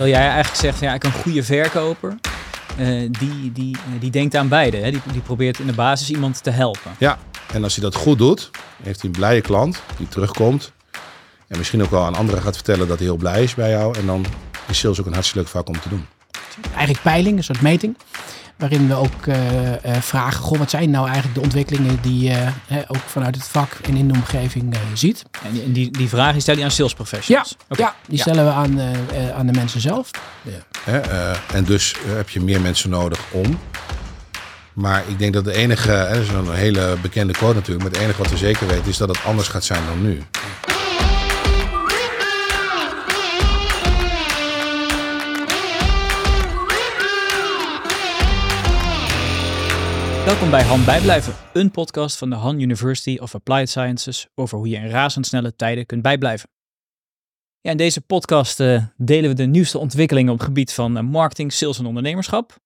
Wil jij eigenlijk zegt, ja, ik een goede verkoper, uh, die, die, die denkt aan beide. Hè? Die, die probeert in de basis iemand te helpen. Ja, en als hij dat goed doet, heeft hij een blije klant die terugkomt. En misschien ook wel aan anderen gaat vertellen dat hij heel blij is bij jou. En dan is sales ook een hartstikke leuk vak om te doen. Eigenlijk peiling, een soort meting. Waarin we ook uh, uh, vragen, goh, wat zijn nou eigenlijk de ontwikkelingen die je uh, ook vanuit het vak en in de omgeving ziet. En die, die, die vraag die stel je aan sales professionals? Ja, okay. ja die ja. stellen we aan, aan de mensen zelf. Ja. en dus heb je meer mensen nodig om. Maar ik denk dat de enige, dat is een hele bekende quote natuurlijk, maar het enige wat we zeker weten is dat het anders gaat zijn dan nu. Welkom bij Han Bijblijven, een podcast van de Han University of Applied Sciences over hoe je in razendsnelle tijden kunt bijblijven. Ja, in deze podcast uh, delen we de nieuwste ontwikkelingen op het gebied van uh, marketing, sales en ondernemerschap.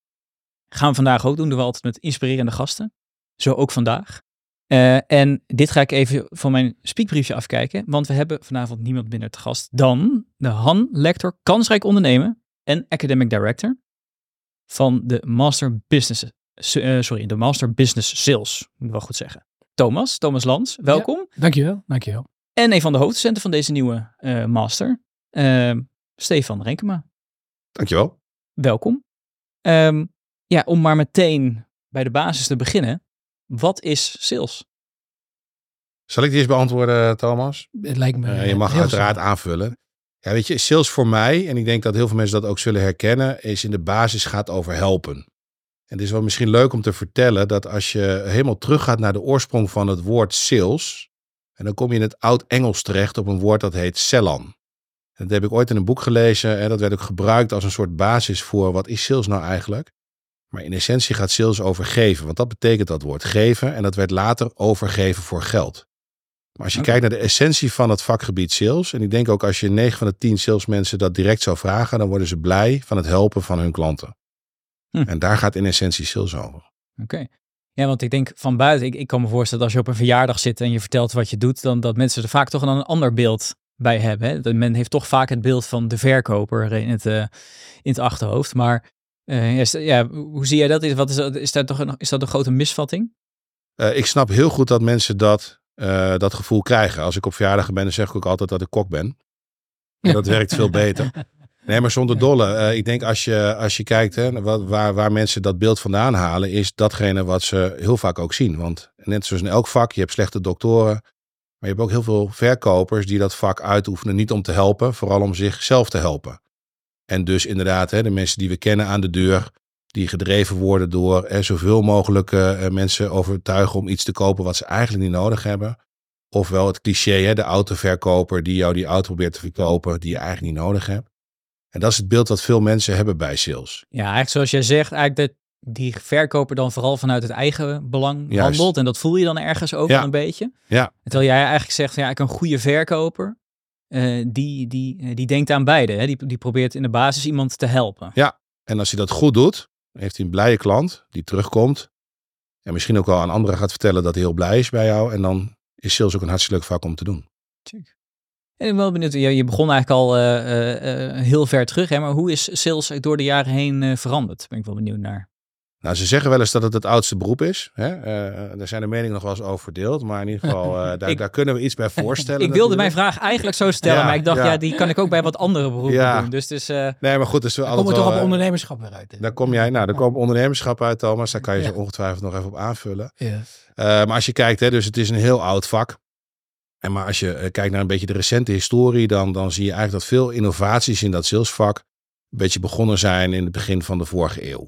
Gaan we vandaag ook doen, doen we altijd met inspirerende gasten. Zo ook vandaag. Uh, en dit ga ik even van mijn speakbriefje afkijken, want we hebben vanavond niemand minder te gast dan de Han Lector Kansrijk Ondernemen en Academic Director van de Master Business uh, sorry, de Master Business Sales, moet ik wel goed zeggen. Thomas, Thomas Lans, welkom. Ja, dankjewel, dankjewel. En een van de hoofdcenten van deze nieuwe uh, master, uh, Stefan Renkema. Dankjewel. Welkom. Um, ja, om maar meteen bij de basis te beginnen. Wat is sales? Zal ik die eens beantwoorden, Thomas? Het lijkt me. je mag uiteraard aanvullen. Ja, weet je, sales voor mij, en ik denk dat heel veel mensen dat ook zullen herkennen, is in de basis gaat over helpen. En het is wel misschien leuk om te vertellen dat als je helemaal teruggaat naar de oorsprong van het woord sales, en dan kom je in het oud-Engels terecht op een woord dat heet sellan. dat heb ik ooit in een boek gelezen en dat werd ook gebruikt als een soort basis voor wat is sales nou eigenlijk. Maar in essentie gaat sales over geven, want dat betekent dat woord geven en dat werd later overgeven voor geld. Maar als je kijkt naar de essentie van het vakgebied sales, en ik denk ook als je 9 van de 10 salesmensen dat direct zou vragen, dan worden ze blij van het helpen van hun klanten. Hm. En daar gaat in essentie sales over. Oké. Ja, want ik denk van buiten, ik, ik kan me voorstellen dat als je op een verjaardag zit en je vertelt wat je doet, dan dat mensen er vaak toch een ander beeld bij hebben. Hè? Men heeft toch vaak het beeld van de verkoper in het, uh, in het achterhoofd. Maar uh, ja, hoe zie jij dat? Is, wat is, dat, is, dat toch een, is dat een grote misvatting? Uh, ik snap heel goed dat mensen dat, dat gevoel krijgen. Als ik op verjaardag ben, dan zeg ik ook altijd dat ik kok ben. En dat werkt veel beter. Nee, maar zonder dolle. Uh, ik denk als je, als je kijkt hè, waar, waar mensen dat beeld vandaan halen, is datgene wat ze heel vaak ook zien. Want net zoals in elk vak, je hebt slechte doktoren, maar je hebt ook heel veel verkopers die dat vak uitoefenen, niet om te helpen, vooral om zichzelf te helpen. En dus inderdaad, hè, de mensen die we kennen aan de deur, die gedreven worden door hè, zoveel mogelijk uh, mensen overtuigen om iets te kopen wat ze eigenlijk niet nodig hebben. Ofwel het cliché, hè, de autoverkoper die jou die auto probeert te verkopen die je eigenlijk niet nodig hebt. En dat is het beeld dat veel mensen hebben bij sales. Ja, eigenlijk zoals jij zegt, eigenlijk dat die verkoper dan vooral vanuit het eigen belang handelt. En dat voel je dan ergens ook een beetje. Ja. Terwijl jij eigenlijk zegt, ja, ik een goede verkoper, uh, die, die, eh, die denkt aan beide. Hè? Die, die probeert in de basis iemand te helpen. Ja, en als hij dat goed doet, heeft hij een blije klant die terugkomt. En misschien ook wel aan anderen gaat vertellen dat hij heel blij is bij jou. En dan is sales ook een hartstikke leuk vak om te doen. Check. En ik ben wel benieuwd, je, je begon eigenlijk al uh, uh, heel ver terug, hè, maar hoe is sales door de jaren heen uh, veranderd? Ben ik wel benieuwd naar. Nou, ze zeggen wel eens dat het het oudste beroep is. Hè? daar zijn de meningen nog wel eens over verdeeld. Maar in ieder geval, daar, ik, daar, kunnen we iets bij voorstellen. ik wilde mijn vraag eigenlijk zo stellen, maar ik dacht, ja. die kan ik ook bij wat andere beroepen ja. doen. Dus, dus, nee, maar goed. Dus we dan kom je toch op ondernemerschap weer uit. Daar kom jij, nou, daar komt ondernemerschap uit, Thomas. Daar kan je zo ongetwijfeld nog even op aanvullen. maar als je kijkt, hè, dus het is een heel oud vak. En maar als je eh, kijkt naar een beetje de recente historie, dan, dan zie je eigenlijk dat veel innovaties in dat salesvak een beetje begonnen zijn in het begin van de vorige eeuw.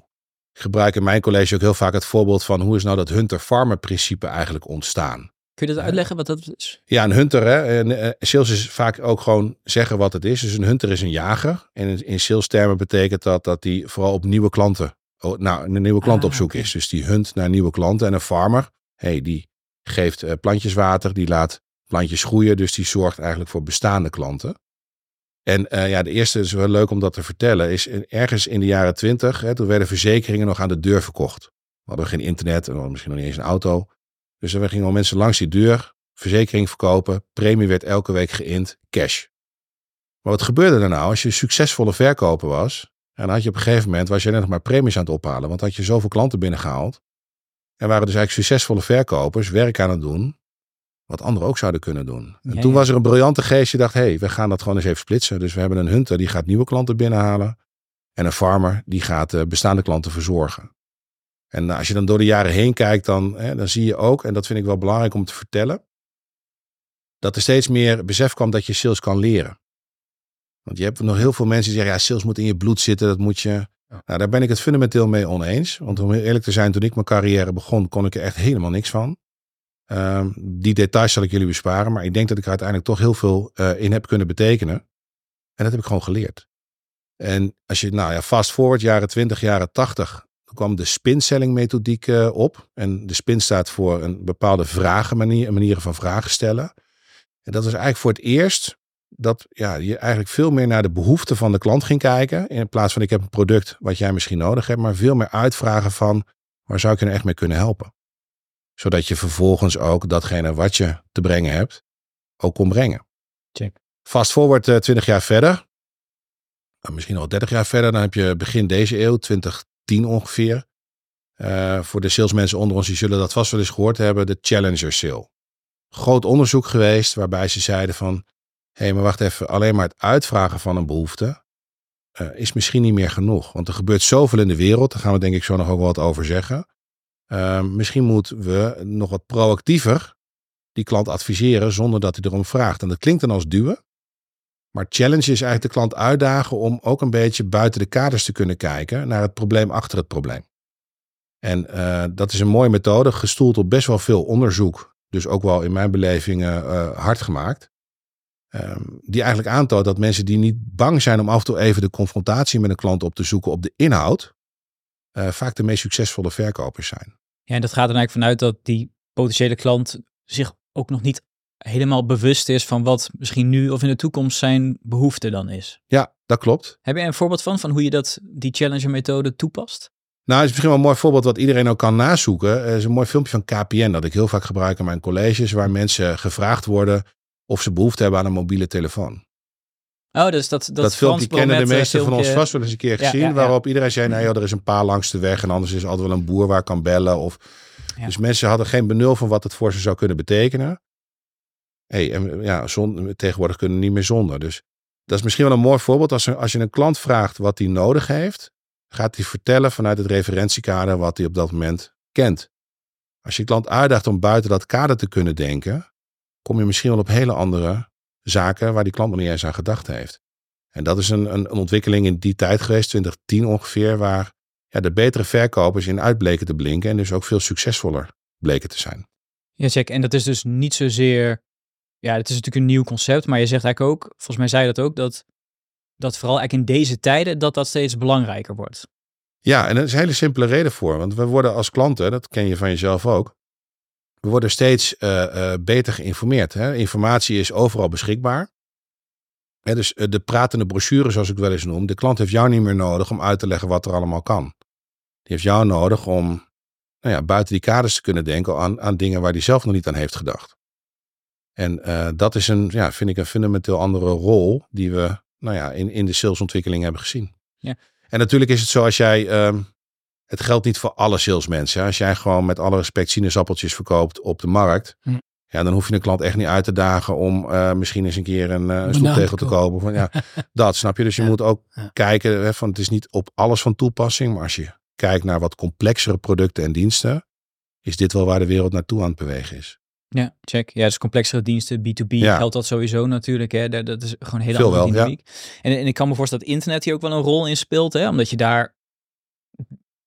Ik gebruik in mijn college ook heel vaak het voorbeeld van hoe is nou dat hunter-farmer principe eigenlijk ontstaan. Kun je dat uitleggen wat dat is? Ja, een hunter, hè, eh, sales is vaak ook gewoon zeggen wat het is. Dus een hunter is een jager. En in sales termen betekent dat dat die vooral op nieuwe klanten, nou, een nieuwe klant ah, op zoek is. Dus die hunt naar nieuwe klanten. En een farmer, hey, die geeft uh, plantjes water, die laat plantjes groeien. Dus die zorgt eigenlijk voor bestaande klanten. En uh, ja, de eerste is wel leuk om dat te vertellen. Is ergens in de jaren twintig, toen werden verzekeringen nog aan de deur verkocht. We hadden geen internet en misschien nog niet eens een auto. Dus er gingen al mensen langs die deur, verzekering verkopen. Premie werd elke week geïnd, cash. Maar wat gebeurde er nou als je succesvolle verkoper was? En dan had je op een gegeven moment, was je net nog maar premies aan het ophalen. Want had je zoveel klanten binnengehaald. En waren dus eigenlijk succesvolle verkopers werk aan het doen. Wat anderen ook zouden kunnen doen. En Ja, toen ja. was er een briljante geest die dacht, hé, hey, we gaan dat gewoon eens even splitsen. Dus we hebben een hunter die gaat nieuwe klanten binnenhalen. En een farmer die gaat eh, bestaande klanten verzorgen. En als je dan door de jaren heen kijkt, dan, hè, dan zie je ook, en dat vind ik wel belangrijk om te vertellen, dat er steeds meer besef kwam dat je sales kan leren. Want je hebt nog heel veel mensen die zeggen, ja, sales moet in je bloed zitten, dat moet je... Nou, daar ben ik het fundamenteel mee oneens. Want om heel eerlijk te zijn, toen ik mijn carrière begon, kon ik er echt helemaal niks van. Ehm, die details zal ik jullie besparen, maar ik denk dat ik er uiteindelijk toch heel veel eh, in heb kunnen betekenen. En dat heb ik gewoon geleerd. En als je, nou ja, fast forward, jaren 20, jaren 80, toen kwam de spinselling methodiek eh, op. En de spin staat voor een bepaalde vragenmanier, manieren van vragen stellen. En dat was eigenlijk voor het eerst dat ja, je eigenlijk veel meer naar de behoeften van de klant ging kijken. In plaats van ik heb een product wat jij misschien nodig hebt, maar veel meer uitvragen van waar zou ik je nou echt mee kunnen helpen. Zodat je vervolgens ook datgene wat je te brengen hebt, ook kon brengen. Check. Fast forward eh, 20 jaar verder. Nou, misschien al 30 jaar verder. Dan heb je begin deze eeuw, 2010 ongeveer. Eh, voor de salesmensen onder ons, die zullen dat vast wel eens gehoord hebben. De Challenger Sale. Groot onderzoek geweest waarbij ze zeiden van... Hé, hey, maar wacht even. Alleen maar het uitvragen van een behoefte eh, is misschien niet meer genoeg. Want er gebeurt zoveel in de wereld. Daar gaan we denk ik zo nog ook wel wat over zeggen. Eh, misschien moeten we nog wat proactiever die klant adviseren zonder dat hij erom vraagt. En dat klinkt dan als duwen. Maar challenge is eigenlijk de klant uitdagen om ook een beetje buiten de kaders te kunnen kijken naar het probleem achter het probleem. En uh, dat is een mooie methode, gestoeld op best wel veel onderzoek. Dus ook wel in mijn beleving uh, hard gemaakt. Um, die eigenlijk aantoont dat mensen die niet bang zijn om af en toe even de confrontatie met een klant op te zoeken op de inhoud, uh, vaak de meest succesvolle verkopers zijn. Ja, en dat gaat er eigenlijk vanuit dat die potentiële klant zich ook nog niet helemaal bewust is van wat misschien nu of in de toekomst zijn behoefte dan is. Ja, dat klopt. Heb je een voorbeeld van, van hoe je dat, die Challenger methode toepast? Nou, het is misschien wel een mooi voorbeeld wat iedereen ook kan nazoeken. Er is een mooi filmpje van KPN dat ik heel vaak gebruik in mijn colleges, waar mensen gevraagd worden of ze behoefte hebben aan een mobiele telefoon. Oh, dus dat, dat, dat filmpje kennen de meesten filmpje... van ons vast wel eens een keer gezien. Ja, ja, ja. Waarop iedereen zei, nou ja, er is een paar langs de weg en anders is er altijd wel een boer waar ik kan bellen. Of... Dus mensen hadden geen benul van wat het voor ze zou kunnen betekenen. Hey, en ja, tegenwoordig kunnen niet meer zonder. Dus dat is misschien wel een mooi voorbeeld. Als, als je een klant vraagt wat hij nodig heeft, gaat hij vertellen vanuit het referentiekader wat hij op dat moment kent. Als je klant uitdaagt om buiten dat kader te kunnen denken, kom je misschien wel op hele andere zaken waar die klant nog niet eens aan gedacht heeft. En dat is een, een, een ontwikkeling in die tijd geweest, 2010 ongeveer, waar ja, de betere verkopers in uitbleken te blinken en dus ook veel succesvoller bleken te zijn. Ja, check. En dat is dus niet zozeer. Ja, het is natuurlijk een nieuw concept, maar je zegt eigenlijk ook, volgens mij zei je dat ook, dat, dat vooral eigenlijk in deze tijden dat dat steeds belangrijker wordt. Ja, en er is een hele simpele reden voor. Want we worden als klanten, dat ken je van jezelf ook, we worden steeds uh, uh, beter geïnformeerd. Hè? Informatie is overal beschikbaar. Dus uh, de pratende brochure, zoals ik wel eens noem, de klant heeft jou niet meer nodig om uit te leggen wat er allemaal kan. Die heeft jou nodig om nou ja, buiten die kaders te kunnen denken aan, aan dingen waar hij zelf nog niet aan heeft gedacht. En dat is een, ja, vind ik een fundamenteel andere rol die we nou ja, in, in de salesontwikkeling hebben gezien. Ja. En natuurlijk is het zo als jij, um, het geldt niet voor alle salesmensen. Als jij gewoon met alle respect sinaasappeltjes verkoopt op de markt, hm. ja, dan hoef je een klant echt niet uit te dagen om uh, misschien eens een keer een, uh, een stoeptegel te kopen. Van, ja, dat snap je. Dus je ja. moet ook Ja. kijken, hè, van, het is niet op alles van toepassing, maar als je kijkt naar wat complexere producten en diensten, is dit wel waar de wereld naartoe aan het bewegen is. Ja, check. Ja, dus complexere diensten, B2B Ja. geldt dat sowieso natuurlijk. Hè. Dat, dat is gewoon een hele Veel andere wel, ja. dynamiek. En, en ik kan me voorstellen dat internet hier ook wel een rol in speelt, hè, omdat je daar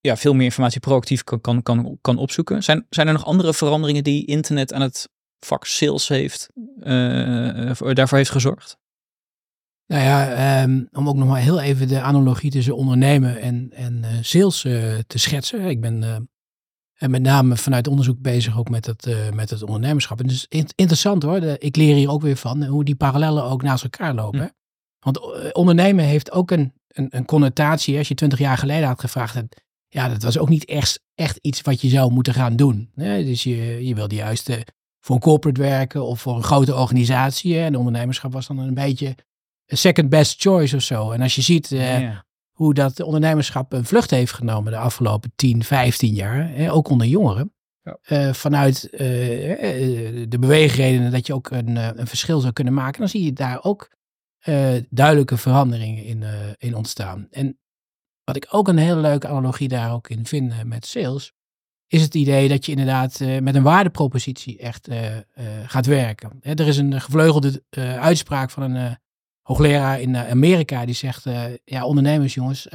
ja, veel meer informatie proactief kan, kan, kan, kan opzoeken. Zijn, zijn er nog andere veranderingen die internet aan het vak sales heeft, voor- daarvoor heeft gezorgd? Nou ja, ehm, om ook nog maar heel even de analogie tussen ondernemen en, en eh, sales eh, te schetsen. Ik ben en met name vanuit onderzoek bezig ook met het, met het ondernemerschap. En het is in- interessant hoor, de- ik leer hier ook weer van hoe die parallellen ook naast elkaar lopen. Hm. Want ondernemen heeft ook een, een, een connotatie. Als je twintig jaar geleden had gevraagd, ja, dat was ook niet echt, echt iets wat je zou moeten gaan doen. hè. Dus je, je wilde juist eh, voor een corporate werken of voor een grote organisatie. hè. En ondernemerschap was dan een beetje second best choice of zo. En als je ziet hoe dat ondernemerschap een vlucht heeft genomen de afgelopen 10, 15 jaar, hè, ook onder jongeren. Ja. vanuit de beweegredenen dat je ook een, een verschil zou kunnen maken, dan zie je daar ook duidelijke veranderingen in, in ontstaan. En wat ik ook een hele leuke analogie daar ook in vind met sales, is het idee dat je inderdaad uh, met een waardepropositie echt uh, gaat werken. Er is een gevleugelde uitspraak van een hoogleraar in Amerika die zegt, ja ondernemers jongens,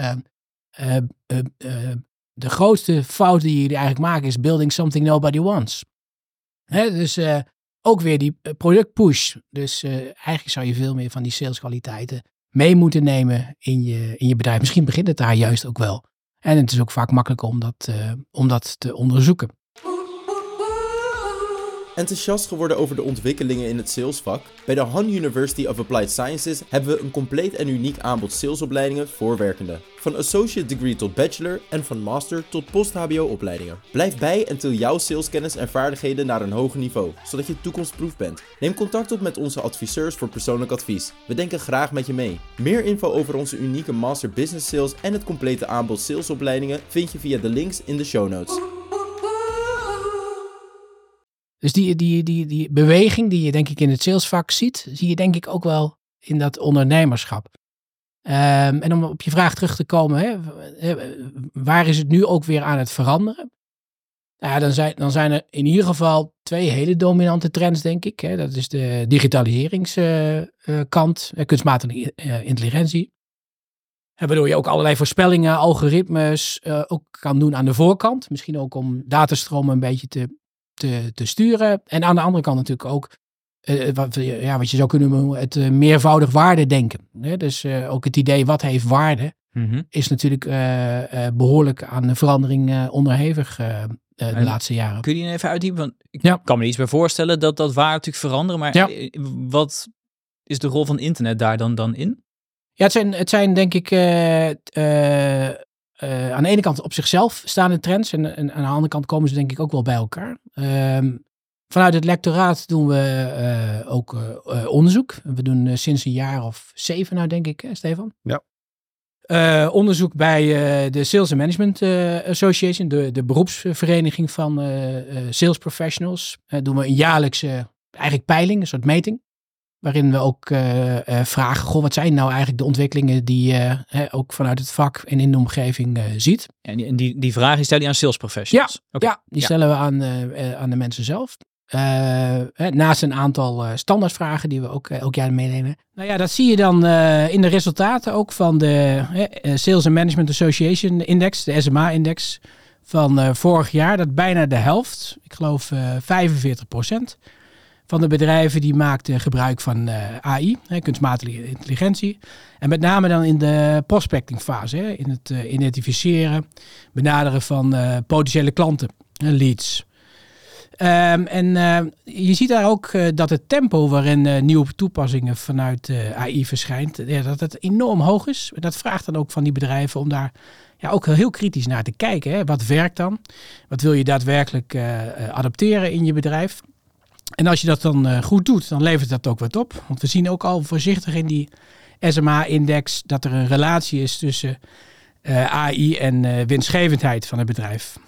de grootste fout die jullie eigenlijk maken is building something nobody wants. Dus ook weer die productpush. Dus eigenlijk zou je veel meer van die saleskwaliteiten mee moeten nemen in je, in je bedrijf. Misschien begint het daar juist ook wel. En het is ook vaak makkelijker om dat, uh, om dat te onderzoeken. Enthousiast geworden over de ontwikkelingen in het salesvak? Bij de Han University of Applied Sciences hebben we een compleet en uniek aanbod salesopleidingen voor werkenden. Van associate degree tot bachelor en van master tot post-HBO opleidingen. Blijf bij en til jouw saleskennis en vaardigheden naar een hoger niveau, zodat je toekomstproef bent. Neem contact op met onze adviseurs voor persoonlijk advies. We denken graag met je mee. Meer info over onze unieke Master Business Sales en het complete aanbod salesopleidingen vind je via de links in de show notes. Dus die, die, die, die beweging die je denk ik in het salesvak ziet, zie je denk ik ook wel in dat ondernemerschap. Um, en om op je vraag terug te komen, hè, waar is het nu ook weer aan het veranderen? Nou ja, dan, zijn, dan zijn er in ieder geval twee hele dominante trends, denk ik. Hè. Dat is de digitaliseringskant, uh, kunstmatige intelligentie. Waardoor je ook allerlei voorspellingen, algoritmes ook kan doen aan de voorkant. Misschien ook om datastromen een beetje te te, te sturen. En aan de andere kant natuurlijk ook uh, wat, ja, wat je zou kunnen noemen het uh, meervoudig waarde denken. Hè? Dus uh, ook het idee wat heeft waarde mm -hmm. is natuurlijk behoorlijk aan de verandering onderhevig de laatste jaren. Kun je die even uitdiepen? Want ik ja. kan me iets bij voorstellen dat dat waar natuurlijk veranderen. Maar ja. wat is de rol van internet daar dan, dan in? Ja, het zijn, het zijn denk ik uh, aan de ene kant op zichzelf staande trends en, en, aan de andere kant komen ze denk ik ook wel bij elkaar. Uh, vanuit het lectoraat doen we uh, ook uh, onderzoek. We doen sinds een jaar of zeven nou denk ik, hè, Stefan? Ja. onderzoek bij de Sales and Management Association, de, de beroepsvereniging van sales professionals. doen we een jaarlijkse eigenlijk peiling, een soort meting. Waarin we ook uh, vragen, goh, wat zijn nou eigenlijk de ontwikkelingen die je ook vanuit het vak en in de omgeving ziet. En die, die, die vragen stel je aan sales professionals? Ja, ja die stellen we aan, aan de mensen zelf. naast een aantal standaardvragen die we ook elk jaar meenemen. Nou ja, dat zie je dan in de resultaten ook van de Sales and Management Association Index, de SMA-index van vorig jaar. Dat bijna de helft, ik geloof 45 procent van de bedrijven die maakten gebruik van eh, AI, kunstmatige intelligentie. En met name dan in de prospectingfase, in het uh, identificeren, benaderen van uh, potentiële klanten, leads. Um, en je ziet daar ook dat het tempo waarin nieuwe toepassingen vanuit AI verschijnt, ja, dat het enorm hoog is. Dat vraagt dan ook van die bedrijven om daar ja, ook heel kritisch naar te kijken. Hè. Wat werkt dan? Wat wil je daadwerkelijk adapteren in je bedrijf? En als je dat dan uh, goed doet, dan levert dat ook wat op. Want we zien ook al voorzichtig in die SMA-index dat er een relatie is tussen eh, AI en uh, winstgevendheid van het bedrijf.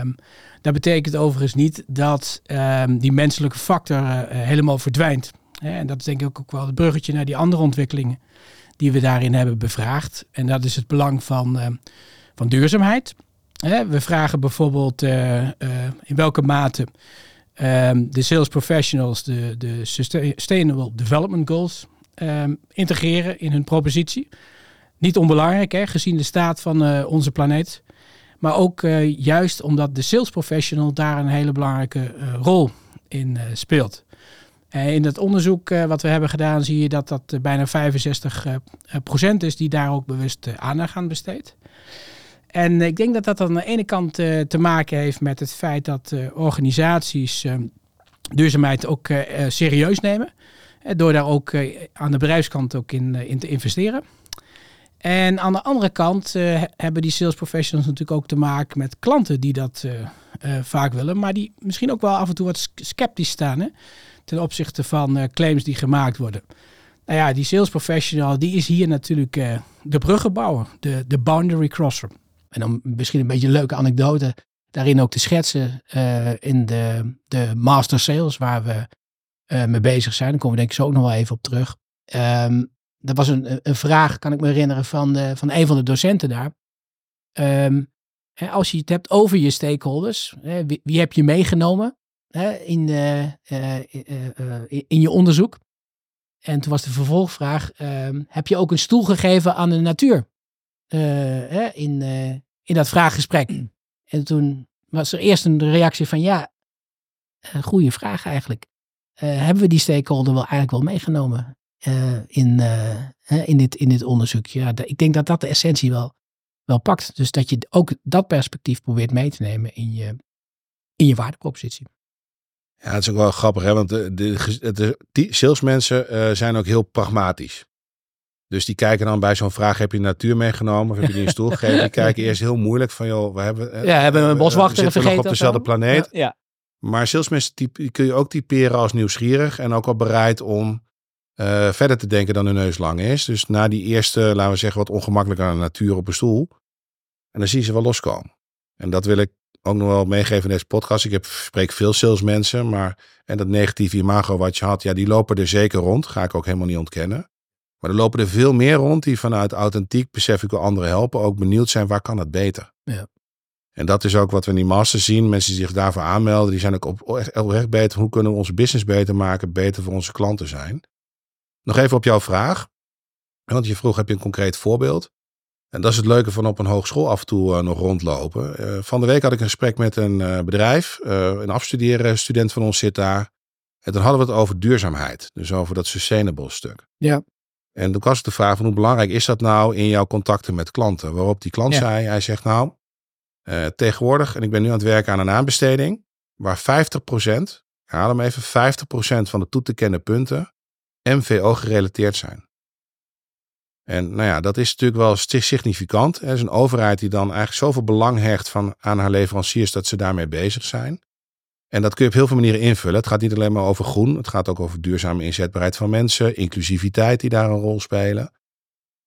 Um, dat betekent overigens niet dat um, die menselijke factor helemaal verdwijnt. Hè? En dat is denk ik ook wel het bruggetje naar die andere ontwikkelingen die we daarin hebben bevraagd. En dat is het belang van, ehm, van duurzaamheid. Hè? We vragen bijvoorbeeld in welke mate um, de sales professionals de, de Sustainable Development Goals um, integreren in hun propositie. Niet onbelangrijk, hè, gezien de staat van uh, onze planeet. Maar ook uh, juist omdat de sales professional daar een hele belangrijke uh, rol in speelt. in het onderzoek wat we hebben gedaan zie je dat dat bijna 65% is die daar ook bewust aandacht aan besteedt. En ik denk dat dat aan de ene kant uh, te maken heeft met het feit dat uh, organisaties duurzaamheid ook serieus nemen. door daar ook aan de bedrijfskant ook in, in te investeren. En aan de andere kant hebben die sales professionals natuurlijk ook te maken met klanten die dat vaak willen. Maar die misschien ook wel af en toe wat sceptisch staan hè, ten opzichte van claims die gemaakt worden. Nou ja, die sales professional, die is hier natuurlijk de bruggenbouwer, de, de boundary crosser. En dan misschien een beetje een leuke anekdote daarin ook te schetsen uh, in de, de master sales waar we uh, mee bezig zijn. Daar komen we denk ik zo ook nog wel even op terug. Um, dat was een, een vraag, kan ik me herinneren, van, van een van de docenten daar. Hè, als je het hebt over je stakeholders, wie, wie, heb je meegenomen in, uh, in je onderzoek? En toen was de vervolgvraag, um, heb je ook een stoel gegeven aan de natuur? In, in dat vraaggesprek. En toen was er eerst een reactie van ja, goede vraag eigenlijk. Uh, hebben we die stakeholder wel eigenlijk wel meegenomen in, in, dit, in dit onderzoek? Ja, ik denk dat dat de essentie wel, wel pakt. Dus dat je ook dat perspectief probeert mee te nemen in je, in je waardepropositie. Ja, het is ook wel grappig, hè? want de, de, de salesmensen zijn ook heel pragmatisch. Dus die kijken dan bij zo'n vraag, heb je natuur meegenomen of heb je die een stoel gegeven? Die kijken eerst heel moeilijk van, joh, we hebben... Ja, hebben we een boswachter vergeten? op dezelfde planeet. Ja. ja. Maar salesmensen die kun je ook typeren als nieuwsgierig en ook al bereid om uh, verder te denken dan hun neus lang is. Dus na die eerste, laten we zeggen, wat ongemakkelijk aan de natuur op een stoel. En dan zie je ze wel loskomen. En dat wil ik ook nog wel meegeven in deze podcast. Ik heb, spreek veel salesmensen, maar en dat negatieve imago wat je had, ja, die lopen er zeker rond. Ga ik ook helemaal niet ontkennen. Maar er lopen er veel meer rond die vanuit authentiek besef ik wil anderen helpen. Ook benieuwd zijn, waar kan het beter? Ja. En dat is ook wat we in die masters zien. Mensen die zich daarvoor aanmelden, die zijn ook op, echt, echt beter. Hoe kunnen we onze business beter maken, beter voor onze klanten zijn? Nog even op jouw vraag. Want je vroeg, heb je een concreet voorbeeld? En dat is het leuke van op een hogeschool af en toe uh, nog rondlopen. Uh, van de week had ik een gesprek met een uh, bedrijf. een afstuderen student van ons zit daar. En toen hadden we het over duurzaamheid. Dus over dat sustainable stuk. Ja. En toen was ik de vraag van hoe belangrijk is dat nou in jouw contacten met klanten? Waarop die klant zei, hij zegt nou, uh, tegenwoordig, en ik ben nu aan het werken aan een aanbesteding, waar 50%, ik haal hem even, 50% van de toe te kennen punten MVO gerelateerd zijn. En nou ja, dat is natuurlijk wel significant. Er is een overheid die dan eigenlijk zoveel belang hecht van, aan haar leveranciers dat ze daarmee bezig zijn. En dat kun je op heel veel manieren invullen. Het gaat niet alleen maar over groen, het gaat ook over duurzame inzetbaarheid van mensen, inclusiviteit die daar een rol spelen.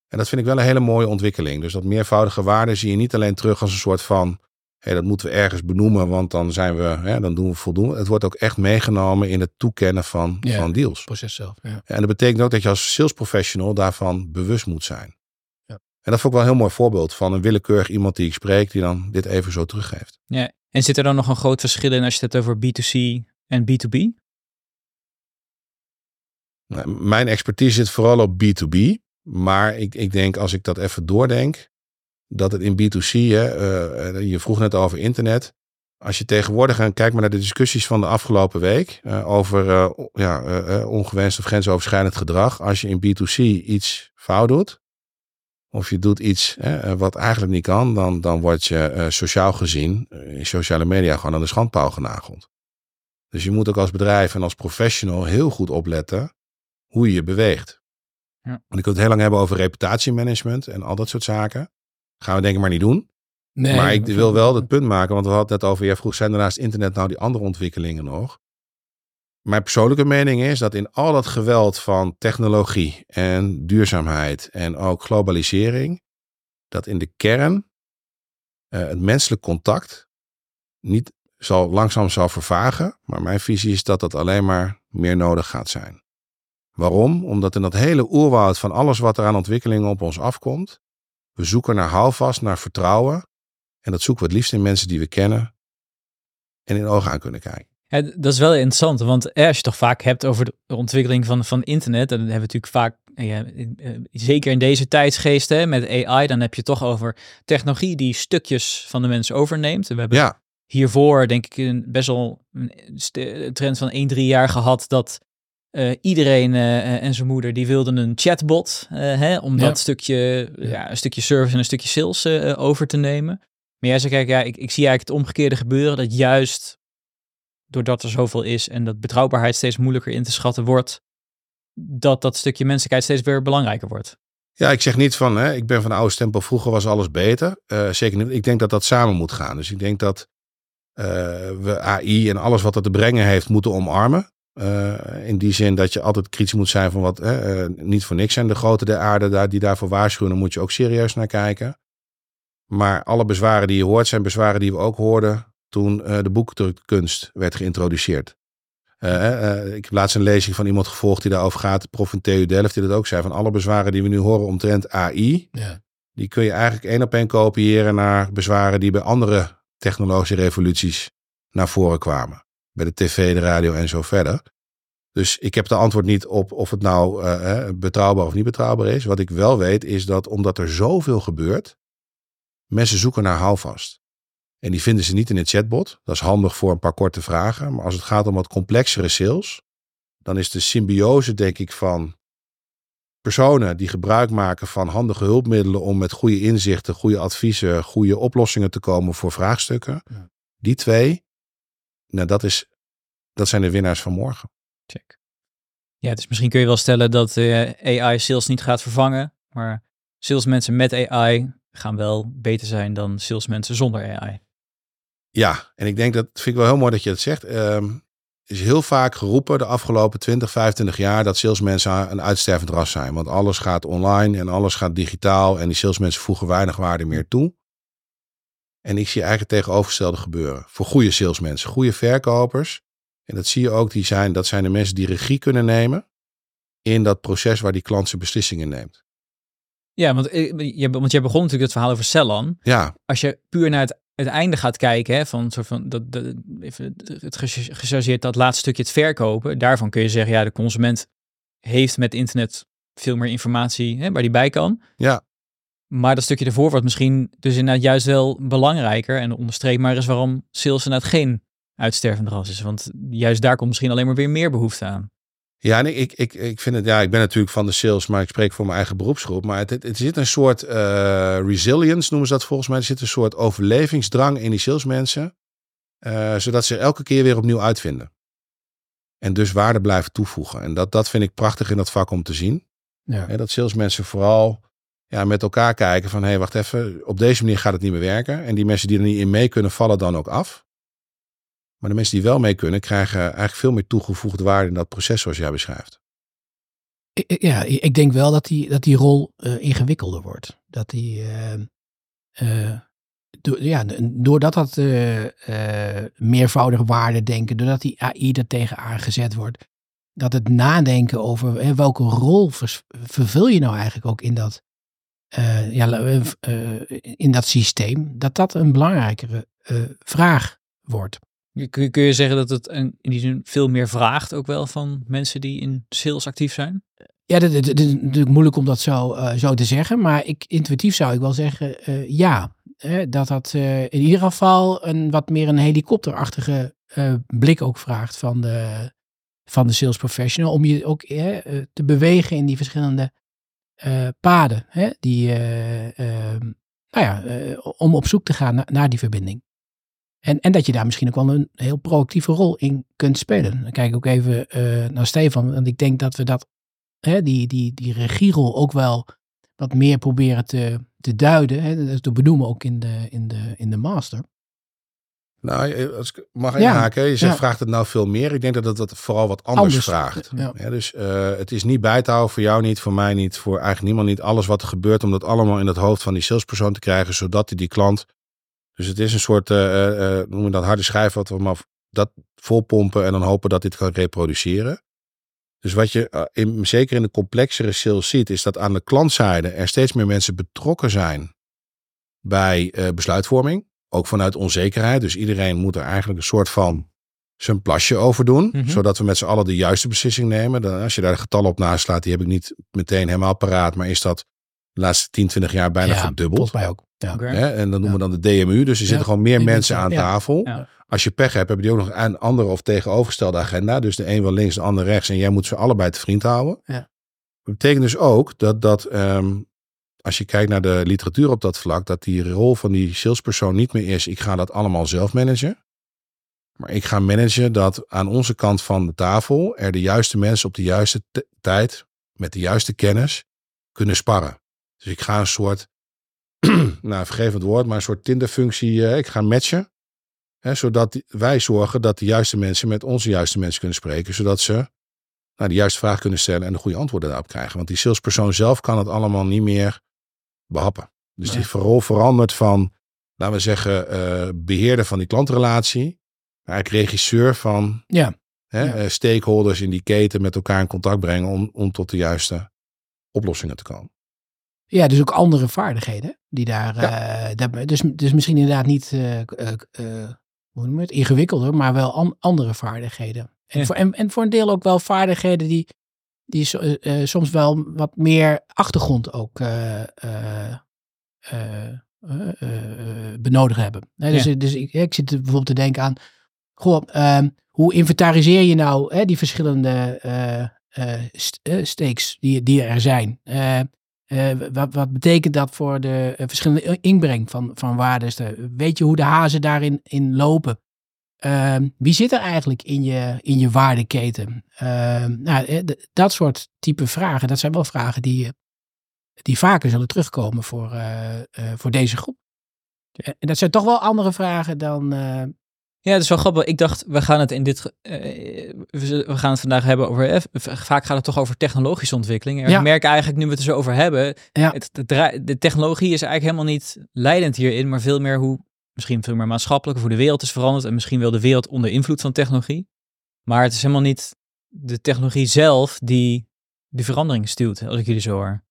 En dat vind ik wel een hele mooie ontwikkeling. Dus dat meervoudige waarde zie je niet alleen terug als een soort van, hé, dat moeten we ergens benoemen, want dan zijn we, hè, dan doen we voldoende. Het wordt ook echt meegenomen in het toekennen van, ja, van deals. Het proces zelf. Ja. En dat betekent ook dat je als sales professional daarvan bewust moet zijn. Ja. En dat vond ik wel een heel mooi voorbeeld van een willekeurig iemand die ik spreek, die dan dit even zo teruggeeft. Ja, en zit er dan nog een groot verschil in als je het over B2C en B2B? Nou, mijn expertise zit vooral op B2B. Maar ik, ik denk, als ik dat even doordenk, dat het in B2C, hè, uh, je vroeg net over internet. Als je tegenwoordig, en kijk maar naar de discussies van de afgelopen week uh, over uh, ja, ongewenst of grensoverschrijdend gedrag. Als je in B2C iets fout doet, of je doet iets hè, wat eigenlijk niet kan, dan, dan word je uh, sociaal gezien in sociale media gewoon aan de schandpaal genageld. Dus je moet ook als bedrijf en als professional heel goed opletten hoe je je beweegt. Ja. Want ik wil het heel lang hebben over reputatiemanagement en al dat soort zaken. Gaan we denk ik maar niet doen. Nee, maar ik wil wel het punt maken, want we hadden het net over, jij vroeg, zijn er naast internet nou die andere ontwikkelingen nog? Mijn persoonlijke mening is dat in al dat geweld van technologie en duurzaamheid en ook globalisering, dat in de kern uh, het menselijk contact niet zal, langzaam zal vervagen. Maar mijn visie is dat dat alleen maar meer nodig gaat zijn. Waarom? Omdat in dat hele oerwoud van alles wat er aan ontwikkelingen op ons afkomt, we zoeken naar houvast, naar vertrouwen. En dat zoeken we het liefst in mensen die we kennen en in ogen aan kunnen kijken. Ja, dat is wel interessant, want als je toch vaak hebt over de ontwikkeling van, van internet, dan hebben we natuurlijk vaak, ja, zeker in deze tijdsgeest hè, met AI, dan heb je toch over technologie die stukjes van de mensen overneemt. We hebben ja. hiervoor denk ik een best wel een trend van 1, 3 jaar gehad dat uh, iedereen uh, en zijn moeder die wilden een chatbot, uh, hè, om Ja. dat stukje, ja, een stukje service en een stukje sales over te nemen. Maar jij zegt, kijk, ja, ik, ik zie eigenlijk het omgekeerde gebeuren, dat juist doordat er zoveel is en dat betrouwbaarheid steeds moeilijker in te schatten wordt, dat dat stukje menselijkheid steeds weer belangrijker wordt. Ja, ik zeg niet van, hè, ik ben van de oude stempel, vroeger was alles beter. Uh, zeker niet. Ik denk dat dat samen moet gaan. Dus ik denk dat uh, we AI en alles wat dat te brengen heeft moeten omarmen. Uh, in die zin dat je altijd kritisch moet zijn van wat. Niet voor niks zijn de grote der aarde daar, die daarvoor waarschuwen. Daar moet je ook serieus naar kijken. Maar alle bezwaren die je hoort zijn bezwaren die we ook hoorden toen uh, de boekdrukkunst werd geïntroduceerd. ik heb laatst een lezing van iemand gevolgd die daarover gaat. Prof van TU Delft die dat ook zei. Van alle bezwaren die we nu horen omtrent AI. Ja. Die kun je eigenlijk één op één kopiëren naar bezwaren die bij andere technologische revoluties naar voren kwamen bij de tv, de radio en zo verder. Dus ik heb de antwoord niet op of het nou uh, betrouwbaar of niet betrouwbaar is. Wat ik wel weet is dat omdat er zoveel gebeurt, mensen zoeken naar houvast. En die vinden ze niet in het chatbot. Dat is handig voor een paar korte vragen. Maar als het gaat om wat complexere sales, dan is de symbiose, denk ik, van personen die gebruik maken van handige hulpmiddelen om met goede inzichten, goede adviezen, goede oplossingen te komen voor vraagstukken. Die twee, nou, dat, is, dat zijn de winnaars van morgen. Check. Ja, dus misschien kun je wel stellen dat uh, AI sales niet gaat vervangen, maar salesmensen met AI gaan wel beter zijn dan salesmensen zonder AI. Ja, en ik denk dat vind ik wel heel mooi dat je het zegt. Um, is heel vaak geroepen de afgelopen 20, 25 jaar dat salesmensen een uitstervend ras zijn. Want alles gaat online en alles gaat digitaal en die salesmensen voegen weinig waarde meer toe. En ik zie eigenlijk het tegenovergestelde gebeuren. Voor goede salesmensen, goede verkopers. En dat zie je ook, die zijn, dat zijn de mensen die regie kunnen nemen in dat proces waar die klant zijn beslissingen neemt. Ja, want, eh, je, want je begon natuurlijk het verhaal over Cellon. Ja. Als je puur naar het, het einde gaat kijken, hè, van, soort van dat, dat, even het gechargeerd dat laatste stukje het verkopen, daarvan kun je zeggen, ja, de consument heeft met internet veel meer informatie hè, waar die bij kan. Ja. Maar dat stukje ervoor wordt misschien dus inderdaad juist wel belangrijker. En onderstreep maar eens waarom sales inderdaad geen uitstervend ras is. Want juist daar komt misschien alleen maar weer meer behoefte aan. Ja, en ik, ik, ik vind het, ja, ik ben natuurlijk van de sales, maar ik spreek voor mijn eigen beroepsgroep. Maar het, het, zit een soort uh, resilience, noemen ze dat volgens mij. Er zit een soort overlevingsdrang in die salesmensen. Uh, zodat ze elke keer weer opnieuw uitvinden. En dus waarde blijven toevoegen. En dat, dat vind ik prachtig in dat vak om te zien. Ja. dat salesmensen vooral ja, met elkaar kijken van hé, hey, wacht even, op deze manier gaat het niet meer werken. En die mensen die er niet in mee kunnen, vallen dan ook af. Maar de mensen die wel mee kunnen, krijgen eigenlijk veel meer toegevoegde waarde in dat proces zoals jij beschrijft. Ja, ik denk wel dat die, dat die rol uh, ingewikkelder wordt. Dat die, uh, do, ja, doordat dat meervoudige waarde denken, doordat die AI er tegenaan gezet wordt, dat het nadenken over welke rol vervul je nou eigenlijk ook in dat ja, in dat systeem, dat dat een belangrijkere vraag wordt. Kun, je zeggen dat het in die zin veel meer vraagt ook wel van mensen die in sales actief zijn? Ja, het is natuurlijk moeilijk om dat zo, zo te zeggen, maar ik, intuïtief zou ik wel zeggen ja. dat dat in ieder geval een wat meer een helikopterachtige blik ook vraagt van de, van de sales professional. Om je ook te bewegen in die verschillende paden. Hè, die, uh, nou ja, om op zoek te gaan naar die verbinding. En, en dat je daar misschien ook wel een heel proactieve rol in kunt spelen. Dan kijk ik ook even naar Stefan. Want ik denk dat we dat, hè, die, die, die regierol ook wel wat meer proberen te, te duiden. Hè, te benoemen ook in de, in de, in de master. Nou, eh, als ik mag inhaken, ja, je zegt, vraagt het nou veel meer. Ik denk dat het dat vooral wat anders, vraagt. Ja. dus uh, het is niet bij te houden voor jou niet, voor mij niet, voor eigenlijk niemand niet. Alles wat er gebeurt, om dat allemaal in het hoofd van die salespersoon te krijgen, zodat hij die klant... Dus het is een soort, uh, uh, noem je dat, harde schijf, wat we maar dat volpompen en dan hopen dat dit kan reproduceren. Dus wat je in, zeker in de complexere sales ziet, is dat aan de klantzijde er steeds meer mensen betrokken zijn bij besluitvorming ook vanuit onzekerheid. Dus iedereen moet er eigenlijk een soort van zijn plasje over doen. Mhm. Zodat we met z'n allen de juiste beslissing nemen. Dan, als je daar de getallen op naast slaat, die heb ik niet meteen helemaal paraat. Maar is dat de laatste 10, 20 jaar bijna ja, verdubbeld. mij ook. Ja. En dan noemen we dan de DMU. Dus er zitten gewoon meer mensen aan tafel. Als je pech hebt, hebben die ook nog een andere of tegenovergestelde agenda. Dus de een wil links, de ander rechts. En jij moet ze allebei te vriend houden. Ja. Dat betekent dus ook dat, dat ehm, als je kijkt naar de literatuur op dat vlak, dat die rol van die salespersoon niet meer is, ik ga dat allemaal zelf managen. Maar ik ga managen dat aan onze kant van de tafel er de juiste mensen op de juiste tijd, met de juiste kennis, kunnen sparren. Dus ik ga een soort, nou vergeef het woord, maar een soort Tinder-functie, uh, ik ga matchen. Hè, zodat wij zorgen dat de juiste mensen met onze juiste mensen kunnen spreken. Zodat ze nou, de juiste vraag kunnen stellen en de goede antwoorden daarop krijgen. Want die salespersoon zelf kan het allemaal niet meer behappen. Dus Nee. die rol verandert van, laten we zeggen, eh, beheerder van die klantrelatie. naar eigenlijk regisseur van Ja. hè, Ja. eh, stakeholders in die keten met elkaar in contact brengen om, om tot de juiste oplossingen te komen. Ja, dus ook andere vaardigheden die daar. eh, daar dus, dus misschien inderdaad niet eh, eh, eh, hoe noem je het, ingewikkelder, maar wel an- andere vaardigheden. En, Ja. voor, en, en voor een deel ook wel vaardigheden die, die so- eh, eh, soms wel wat meer achtergrond ook eh, eh, eh, eh, eh, benodigd hebben. Hè, dus dus ik, ik zit bijvoorbeeld te denken aan, goh, ehm, hoe inventariseer je nou hè, die verschillende eh, eh, st- eh, stakes die, die er zijn? Eh, eh, wat, wat betekent dat voor de eh, verschillende inbreng van, van waardes? De- Weet je hoe de hazen daarin in lopen? Ehm, wie zit er eigenlijk in je, in je waardeketen? Ehm, nou, eh, dat soort type vragen, dat zijn wel vragen die, die vaker zullen terugkomen voor, voor deze groep. En dat zijn toch wel andere vragen dan. Ja, het is wel grappig. Ik dacht, we gaan het in dit. eh, we gaan het vandaag hebben over. eh, vaak gaat het toch over technologische ontwikkeling. En Ja. Ik merk eigenlijk, nu we het er zo over hebben. Ja. Het, draai- de technologie is eigenlijk helemaal niet leidend hierin, maar veel meer hoe. Misschien veel meer maatschappelijk, hoe de wereld is veranderd. En misschien wel de wereld onder invloed van technologie. Maar het is helemaal niet de technologie zelf die die verandering stuwt, als ik jullie zo hoor.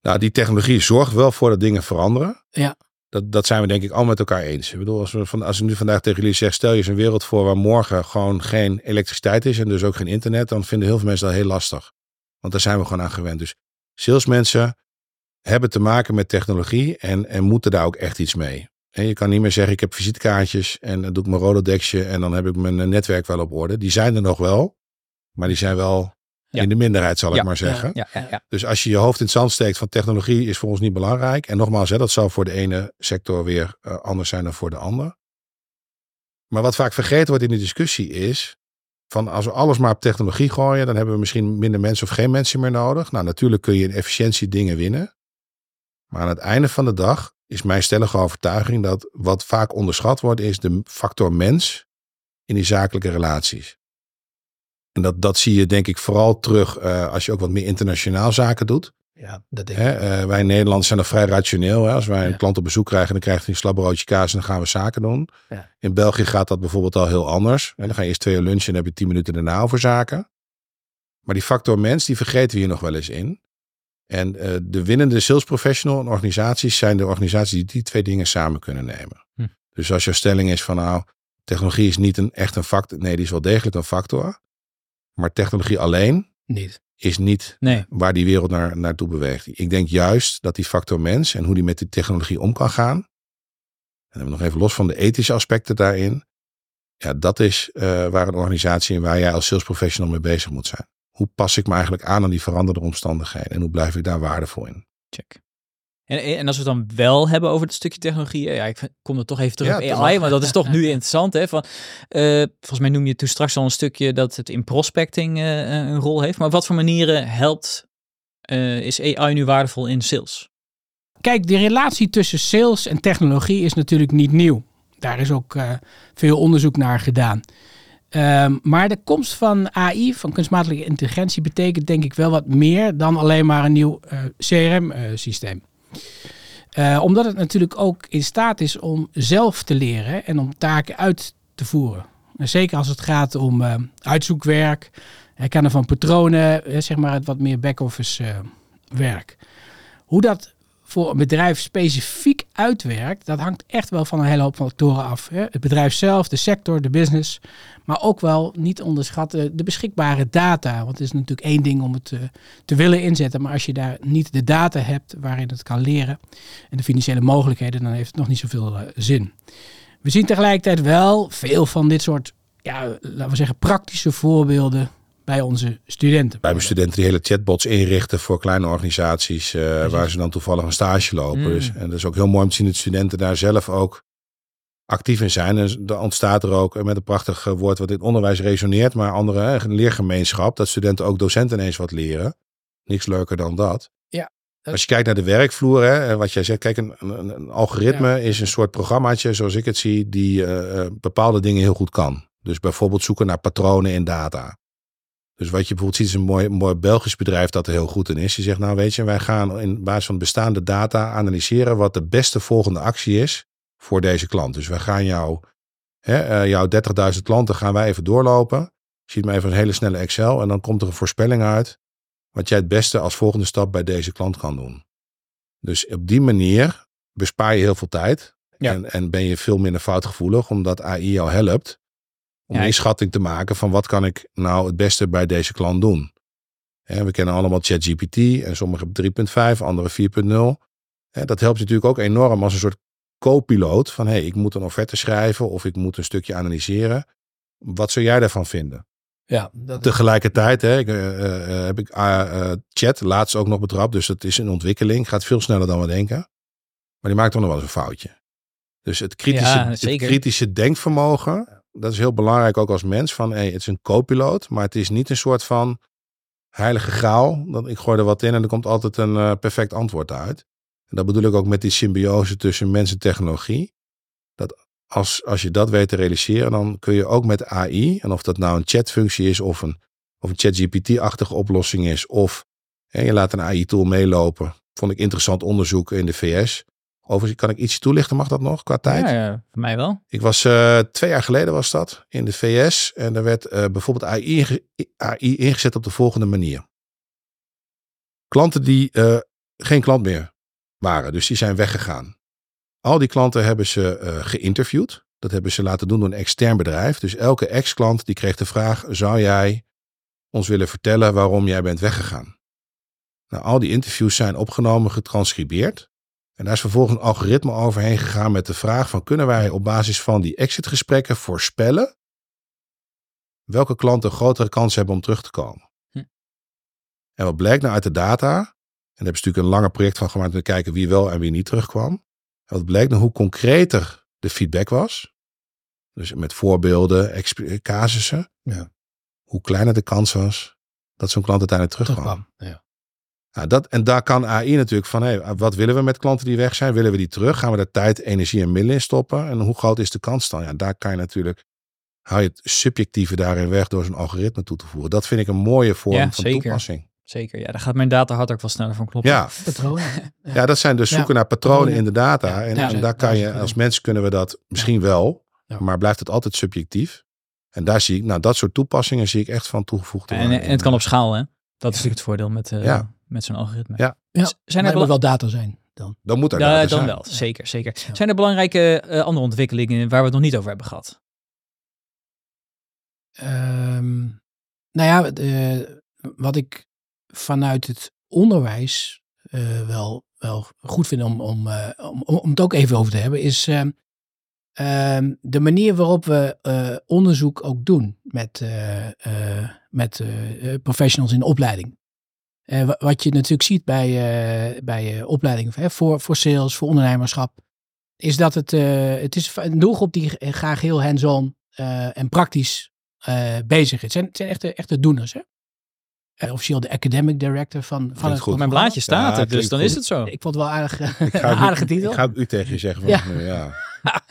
Nou, die technologie zorgt wel voor dat dingen veranderen. Ja. Dat, dat zijn we denk ik al met elkaar eens. Ik bedoel, als, we van, als ik nu vandaag tegen jullie zeg, stel je eens een wereld voor waar morgen gewoon geen elektriciteit is en dus ook geen internet, dan vinden heel veel mensen dat heel lastig. Want daar zijn we gewoon aan gewend. Dus salesmensen hebben te maken met technologie en, en moeten daar ook echt iets mee. En je kan niet meer zeggen, ik heb visitekaartjes en dan doe ik mijn Rolodexje en dan heb ik mijn eh, netwerk wel op orde. Die zijn er nog wel, maar die zijn wel Ja. in de minderheid, zal Ja. ik maar zeggen. Ja. Dus als je je hoofd in het zand steekt van technologie is voor ons niet belangrijk. En nogmaals, hè, dat zal voor de ene sector weer eh, anders zijn dan voor de ander. Maar wat vaak vergeten wordt in de discussie is, van als we alles maar op technologie gooien, dan hebben we misschien minder mensen of geen mensen meer nodig. Nou, natuurlijk kun je in efficiëntie dingen winnen. Maar aan het einde van de dag is mijn stellige overtuiging dat wat vaak onderschat wordt, is de factor mens in die zakelijke relaties. En dat, dat zie je denk ik vooral terug eh, als je ook wat meer internationaal zaken doet. ja, dat denk Hè, ik. eh, wij Nederlanders zijn nog vrij rationeel. Hè? Als wij een Ja. klant op bezoek krijgen, dan krijgt hij een slabbroodje kaas en dan gaan we zaken doen. Ja. In België gaat dat bijvoorbeeld al heel anders. En dan ga je eerst twee uur lunchen en dan heb je tien minuten daarna over zaken. Maar die factor mens, die vergeten we hier nog wel eens in. En eh, de winnende sales professional en organisaties zijn de organisaties die die twee dingen samen kunnen nemen. Hm. Dus als jouw stelling is van nou, technologie is niet een, echt een factor. Nee, die is wel degelijk een factor. Maar technologie alleen Niet. is niet Nee. waar die wereld naar, naartoe beweegt. Ik denk juist dat die factor mens en hoe die met die technologie om kan gaan. En dan nog even los van de ethische aspecten daarin. Ja, dat is eh, waar een organisatie en waar jij als sales professional mee bezig moet zijn. Hoe pas ik me eigenlijk aan aan die veranderde omstandigheden en hoe blijf ik daar waardevol in? Check. En, en als we het dan wel hebben over het stukje technologie, ja, ik kom er toch even terug Ja, op AI, want dat is toch nu interessant. Hè? Van, eh, volgens mij noem je toen straks al een stukje dat het in prospecting eh, een rol heeft. Maar op wat voor manieren helpt, eh, is AI nu waardevol in sales? Kijk, de relatie tussen sales en technologie is natuurlijk niet nieuw. Daar is ook eh, veel onderzoek naar gedaan. Ehm, maar de komst van AI, van kunstmatige intelligentie, betekent denk ik wel wat meer dan alleen maar een nieuw CRM-systeem. Eh, omdat het natuurlijk ook in staat is om zelf te leren en om taken uit te voeren. En zeker als het gaat om eh, uitzoekwerk, herkennen van patronen, eh, zeg maar het wat meer back-office eh, werk. Hoe dat voor een bedrijf specifiek uitwerkt, dat hangt echt wel van een hele hoop factoren af. Hè. Het bedrijf zelf, de sector, de business, maar ook wel niet onderschatten de beschikbare data. Want het is natuurlijk één ding om het eh, te willen inzetten, maar als je daar niet de data hebt waarin het kan leren en de financiële mogelijkheden, dan heeft het nog niet zoveel eh, zin. We zien tegelijkertijd wel veel van dit soort, ja, laten we zeggen, praktische voorbeelden bij onze studenten. Bij mijn studenten die hele chatbots inrichten voor kleine organisaties eh, waar ze dan toevallig een stage lopen. Mm. Dus, en dat is ook heel mooi om te zien dat studenten daar zelf ook actief in zijn. En er ontstaat er ook met een prachtig woord wat in onderwijs resoneert, maar andere leergemeenschap, dat studenten ook docenten ineens wat leren. Niks leuker dan dat. Ja. Als je kijkt naar de werkvloer, hè, en wat jij zegt, kijk, een, een, een algoritme is een soort programmaatje, zoals ik het zie, die eh, eh, bepaalde dingen heel goed kan. Dus bijvoorbeeld zoeken naar patronen in data. Dus wat je bijvoorbeeld ziet is een mooi, mooi Belgisch bedrijf dat er heel goed in is. Die zegt, nou weet je, wij gaan in basis van bestaande data analyseren wat de beste volgende actie is voor deze klant. Dus wij gaan jou, hè, eh, jouw 30.000 klanten gaan wij even doorlopen. Ziet maar even een hele snelle Excel en dan komt er een voorspelling uit wat jij het beste als volgende stap bij deze klant kan doen. Dus op die manier bespaar je heel veel tijd Ja. en, en ben je veel minder foutgevoelig, omdat AI jou helpt om Ja, een inschatting te maken van wat kan ik nou het beste bij deze klant doen. We kennen allemaal ChatGPT en sommige hebben 3.5, andere 4.0. Hè, Dat helpt natuurlijk ook enorm als een soort co-piloot van hey, ik moet een offerte schrijven of ik moet een stukje analyseren. Wat zou jij daarvan vinden? Ja, dat, Tegelijkertijd hè, ik, eh, eh, heb ik eh, eh, chat laatst ook nog betrapt. Dus dat is een ontwikkeling. Gaat veel sneller dan we denken. Maar die maakt toch nog wel eens een foutje. Dus het kritische, Ja, het kritische denkvermogen. Dat is heel belangrijk ook als mens. Van hey, het is een co-piloot. Maar het is niet een soort van heilige graal. Dat ik gooi er wat in en er komt altijd een eh, perfect antwoord uit. En dat bedoel ik ook met die symbiose tussen mens en technologie. Dat als, als je dat weet te realiseren, dan kun je ook met AI, en of dat nou een chatfunctie is of een, of een ChatGPT-achtige oplossing is, of hè, je laat een AI-tool meelopen. Vond ik interessant onderzoek in de VS. Overigens, kan ik iets toelichten, mag dat nog qua tijd? Ja, ja, voor mij wel. Ik was eh, twee jaar geleden was dat in de VS en er werd eh, bijvoorbeeld AI, AI ingezet op de volgende manier. Klanten die eh, geen klant meer waren, dus die zijn weggegaan. Al die klanten hebben ze geïnterviewd. Dat hebben ze laten doen door een extern bedrijf. Dus elke ex-klant die kreeg de vraag: zou jij ons willen vertellen waarom jij bent weggegaan? Nou, al die interviews zijn opgenomen, getranscribeerd. En daar is vervolgens een algoritme overheen gegaan met de vraag van kunnen wij op basis van die exitgesprekken voorspellen welke klanten een grotere kans hebben om terug te komen. Hm. En wat blijkt nou uit de data, en daar hebben ze natuurlijk een langer project van gemaakt om te kijken wie wel en wie niet terugkwam. En wat blijkt nou hoe concreter de feedback was, dus met voorbeelden, casussen, Ja. hoe kleiner de kans was dat zo'n klant uiteindelijk terugkwam. terugkwam. Ja. Nou, dat, en daar kan AI natuurlijk van, hey, wat willen we met klanten die weg zijn? Willen we die terug? Gaan we daar tijd, energie en middelen in stoppen? En hoe groot is de kans dan? Ja, daar kan je natuurlijk, hou je het subjectieve daarin weg door zo'n algoritme toe te voeren. Dat vind ik een mooie vorm Ja, van zeker. toepassing. Zeker, ja, daar gaat mijn data hard ook wel sneller van kloppen. Ja, Patronen. ja, dat zijn dus Ja. zoeken naar patronen Patronen. in de data. Ja, En, ja, en daar daar kan je, als mens kunnen we dat misschien wel, Ja. maar blijft het altijd subjectief. En daar zie ik, nou, dat soort toepassingen zie ik echt van toegevoegde En, waarde en het kan op schaal, hè? Dat is natuurlijk het voordeel met, eh, Ja. Met zo'n algoritme. Ja. Ja, Zijn er moet wel data zijn dan. Dan moet er Ja, data dan zijn. wel, zeker, zeker. Ja. Zijn er belangrijke eh, andere ontwikkelingen waar we het nog niet over hebben gehad? Ehm, nou ja, de- wat ik vanuit het onderwijs eh, wel, wel goed vind om, om, eh, om, om het ook even over te hebben, is ehm, ehm, de manier waarop we eh, onderzoek ook doen met, eh, eh, met professionals in de opleiding. Eh, wa- wat je natuurlijk ziet bij, eh, bij eh, opleidingen hè, voor, voor sales, voor ondernemerschap, is dat het, eh, het is een doelgroep die graag heel hands-on eh, en praktisch eh, bezig is. Het zijn, het zijn echte, echte doeners. Hè? Eh, officieel de academic director van, van het goed. Mijn blaadje staat Ja, het, dus dan goed. is het zo. Ik vond het wel aardig, Ik ga, aardige titel. ik ga u tegen je zeggen van, Ja. ja. ja.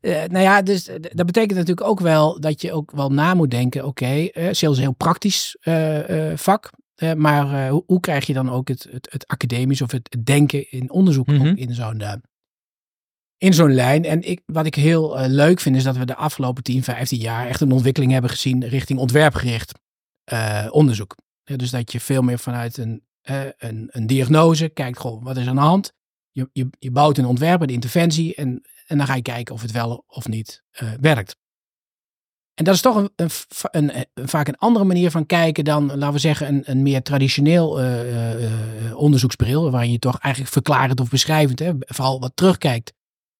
Eh, nou ja, dus dat betekent natuurlijk ook wel dat je ook wel na moet denken. Oké, eh, sales is een heel praktisch eh, eh, vak. Eh, maar eh, hoe, hoe krijg je dan ook het, het, het academisch of het, het denken in onderzoek Mhm. in zo'n eh, in zo'n lijn? En ik, wat ik heel leuk vind is dat we de afgelopen 10, 15 jaar echt een ontwikkeling hebben gezien richting ontwerpgericht onderzoek. Dus dat je veel meer vanuit een, een, een diagnose kijkt, goh, wat is aan de hand? Je, je, je bouwt een ontwerp, een interventie en en dan ga je kijken of het wel of niet werkt. En dat is toch een, een, een, vaak een andere manier van kijken dan, laten we zeggen, een, meer traditioneel eh, eh, onderzoeksbril. Waarin je toch eigenlijk verklarend of beschrijvend, hè, vooral wat terugkijkt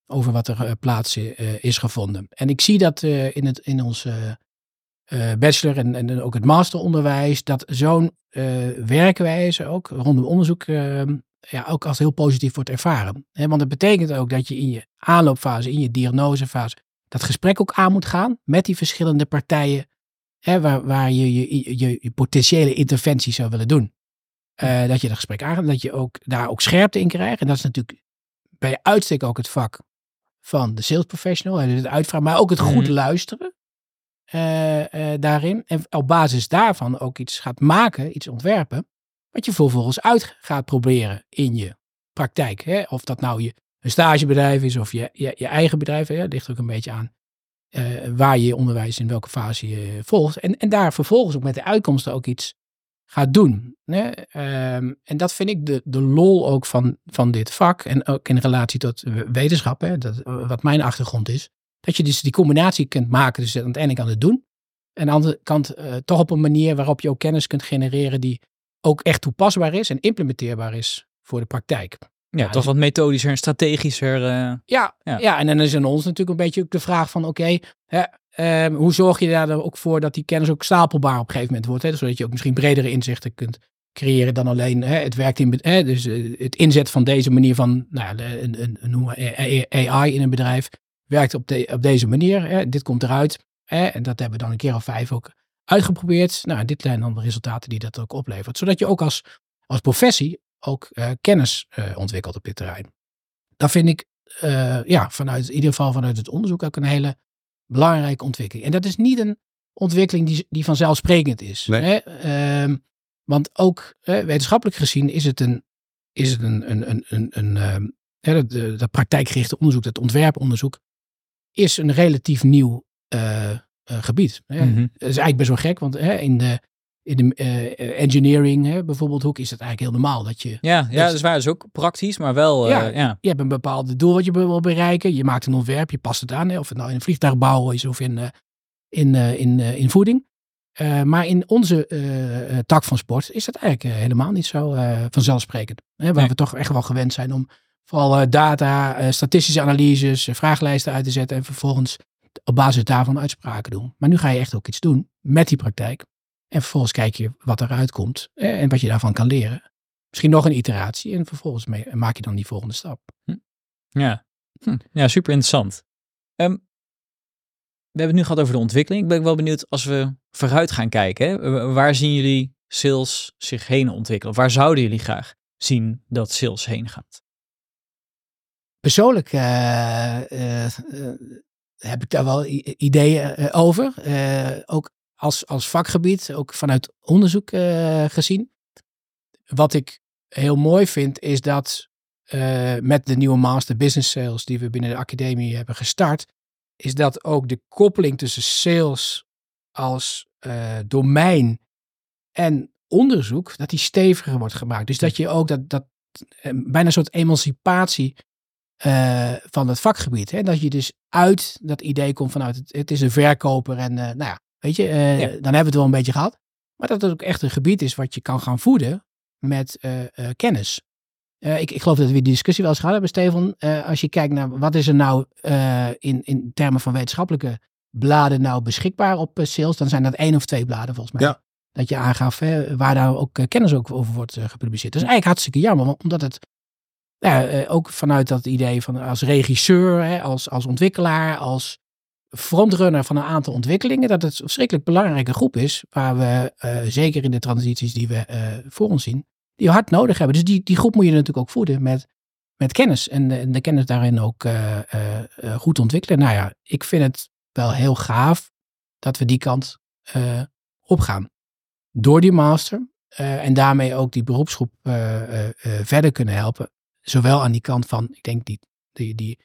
over wat er eh, plaats is gevonden. En ik zie dat in, het, in ons bachelor en, en ook het masteronderwijs, dat zo'n werkwijze ook rondom onderzoek eh, ja, ook als heel positief wordt ervaren. Want het betekent ook dat je in je aanloopfase, in je diagnosefase, dat gesprek ook aan moet gaan met die verschillende partijen hè, waar, waar je je, je je potentiële interventie zou willen doen. Uh, dat je het gesprek aangaat, dat je ook daar ook scherpte in krijgt. En dat is natuurlijk bij uitstek ook het vak van de sales professional. En het uitvragen, maar ook het goed Mhm. luisteren eh, eh, daarin. En op basis daarvan ook iets gaat maken, iets ontwerpen. Wat je vervolgens uit gaat proberen in je praktijk. Hè? Of dat nou je stagebedrijf is of je, je, je eigen bedrijf. Dat ligt ook een beetje aan eh, waar je je onderwijs in welke fase je volgt. En, en daar vervolgens ook met de uitkomsten ook iets gaat doen. Hè? Ehm, en dat vind ik de, de lol ook van, van dit vak. En ook in relatie tot wetenschap, hè? Dat, eh, wat mijn achtergrond is. Dat je dus die combinatie kunt maken. Dus aan het ene kant het doen. En aan de andere kant eh, toch op een manier waarop je ook kennis kunt genereren die ook echt toepasbaar is en implementeerbaar is voor de praktijk. Ja, Ja, toch wat methodischer en strategischer. eh, Ja, Ja. ja. en dan is aan ons natuurlijk een beetje ook de vraag van oké, ehm, hoe zorg je daar dan ook voor dat die kennis ook stapelbaar op een gegeven moment wordt. Hè? Zodat je ook misschien bredere inzichten kunt creëren dan alleen hè, het werkt in, hè, dus eh, het inzet van deze manier van nou een, een, een, we AI in een bedrijf werkt op, de, op deze manier. Hè? Dit komt eruit. Hè? En dat hebben we dan een keer of vijf ook uitgeprobeerd. Nou, dit zijn dan de resultaten die dat ook oplevert. Zodat je ook als, als professie ook eh, kennis eh, ontwikkelt op dit terrein. Dat vind ik eh, ja, vanuit, in ieder geval vanuit het onderzoek ook een hele belangrijke ontwikkeling. En dat is niet een ontwikkeling die, die vanzelfsprekend is. Nee. Hè? Ehm, want ook wetenschappelijk gezien is het een, is het een, een, een, een, een ehm, hè, dat, dat praktijkgerichte onderzoek, dat ontwerponderzoek, is een relatief nieuw gebied. Hè? mhm. Dat is eigenlijk best wel gek, want hè, in de, in de eh, engineering hè, bijvoorbeeld hoek is het eigenlijk heel normaal dat je Ja, ja, dat is waar. Dat is ook praktisch, maar wel. eh, Ja. ja. je hebt een bepaald doel wat je wil bereiken. Je maakt een ontwerp, je past het aan. Hè, of het nou in een vliegtuigbouw is of in, eh, in, in, in voeding. Maar in onze tak van sport is dat eigenlijk helemaal niet zo vanzelfsprekend. Hè, waar Nee. we toch echt wel gewend zijn om vooral data, statistische analyses, vragenlijsten uit te zetten. En vervolgens op basis daarvan uitspraken doen. Maar nu ga je echt ook iets doen met die praktijk. En vervolgens kijk je wat eruit komt eh, en wat je daarvan kan leren. Misschien nog een iteratie en vervolgens mee- maak je dan die volgende stap. Ja, hm. ja super interessant. Ehm, we hebben het nu gehad over de ontwikkeling. Ik ben wel benieuwd als we vooruit gaan kijken. Hè? wa- Waar zien jullie sales zich heen ontwikkelen? Waar zouden jullie graag zien dat sales heen gaat? Persoonlijk eh, eh, eh, heb ik daar wel ideeën eh, over. Eh, ook als, als vakgebied, ook vanuit onderzoek eh, gezien. Wat ik heel mooi vind, is dat eh, met de nieuwe Master Business Sales die we binnen de academie hebben gestart, is dat ook de koppeling tussen sales als eh, domein en onderzoek, dat die steviger wordt gemaakt. Dus dat je ook dat, dat bijna een soort emancipatie van het vakgebied. Hè? Dat je dus uit dat idee komt vanuit het, het is een verkoper en nou ja, weet je, eh, Ja. dan hebben we het wel een beetje gehad. Maar dat het ook echt een gebied is wat je kan gaan voeden met eh, eh, kennis. Ik, ik geloof dat we die discussie wel eens gehad hebben, Stefan. Als je kijkt naar wat is er nou in, in termen van wetenschappelijke bladen nou beschikbaar op sales, dan zijn dat één of twee bladen volgens mij. Ja. Dat je aangaf hè, waar daar ook eh, kennis ook over wordt gepubliceerd. Dat is eigenlijk hartstikke jammer, want- omdat het ook vanuit dat idee van als regisseur, hè, als, als ontwikkelaar, als frontrunner van een aantal ontwikkelingen, dat het een verschrikkelijk belangrijke groep is, waar we eh, zeker in de transities die we eh, voor ons zien, die hard nodig hebben. Dus die, die groep moet je natuurlijk ook voeden met, met kennis en, de- en de kennis daarin ook eh, goed ontwikkelen. Nou ja, ik vind het wel heel gaaf dat we die kant opgaan. Door die master en daarmee ook die beroepsgroep verder kunnen helpen. Zowel aan die kant van, ik denk die, die, die,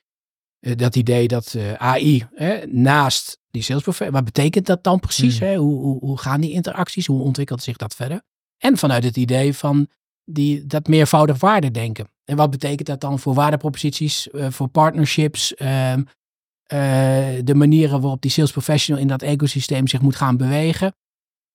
dat idee dat eh, AI hè, naast die salesprofessional, wat betekent dat dan precies? Hmm. Hè? Hoe, hoe, hoe gaan die interacties? Hoe ontwikkelt zich dat verder? En vanuit het idee van die, dat meervoudig waarde denken. En wat betekent dat dan voor waardeproposities, eh, voor partnerships, ehm, eh, de manieren waarop die sales professional in dat ecosysteem zich moet gaan bewegen.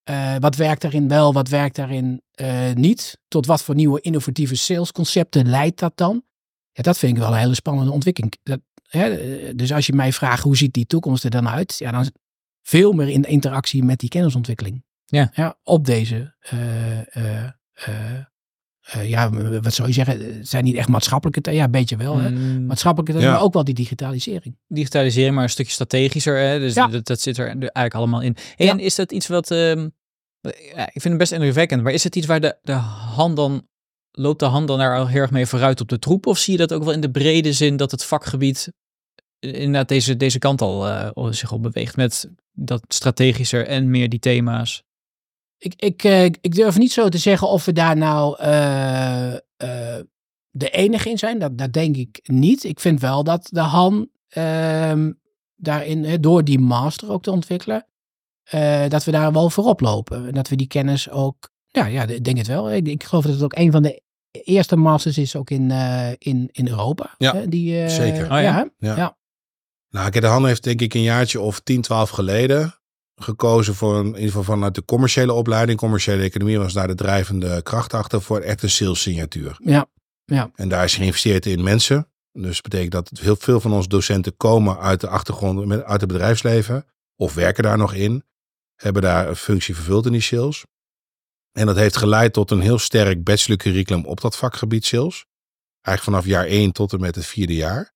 Eh, wat werkt daarin wel, wat werkt daarin eh, niet? Tot wat voor nieuwe innovatieve salesconcepten leidt dat dan? Ja, dat vind ik wel een hele spannende ontwikkeling. Dat, hè, dus als je mij vraagt hoe ziet die toekomst er dan uit? Ja, dan veel meer in interactie met die kennisontwikkeling. Ja. ja op deze, eh, eh, eh, ja, wat zou je zeggen? Het zijn niet echt maatschappelijke, ja, een beetje wel. Hè? Mm, Maatschappelijke, Ja. maar ook wel die digitalisering. digitaliseren, maar een stukje strategischer. Hè? Dus Ja. dat, dat zit er eigenlijk allemaal in. Hey, Ja. En is dat iets wat, ehm, Ja, ik vind het best indrukwekkend. Maar is het iets waar de, de hand dan, loopt de hand dan daar al heel erg mee vooruit op de troep? Of zie je dat ook wel in de brede zin dat het vakgebied inderdaad deze, deze kant al uh, zich op beweegt met dat strategischer en meer die thema's? Ik, ik, uh, ik durf niet zo te zeggen of we daar nou uh, de enige in zijn. Dat, dat denk ik niet. Ik vind wel dat de Han ehm, daarin, door die master ook te ontwikkelen, dat we daar wel voorop lopen. En dat we die kennis ook, ja, ja ik denk het wel. Ik, ik geloof dat het ook een van de eerste masters is ook in, in, in Europa. Ja, die, zeker. Oh, ja, ja. ja. Nou, de Han heeft denk ik een jaartje of 10, 12 geleden gekozen voor een, in ieder geval vanuit de commerciële opleiding. Commerciële economie was daar de drijvende kracht achter voor echt een sales signatuur. Ja, ja. En daar is geïnvesteerd in mensen. Dus dat betekent dat heel veel van onze docenten komen uit de achtergrond, uit het bedrijfsleven. Of werken daar nog in. Hebben daar een functie vervuld in die sales. En dat heeft geleid tot een heel sterk bachelor curriculum op dat vakgebied sales. Eigenlijk vanaf jaar 1 tot en met het vierde jaar.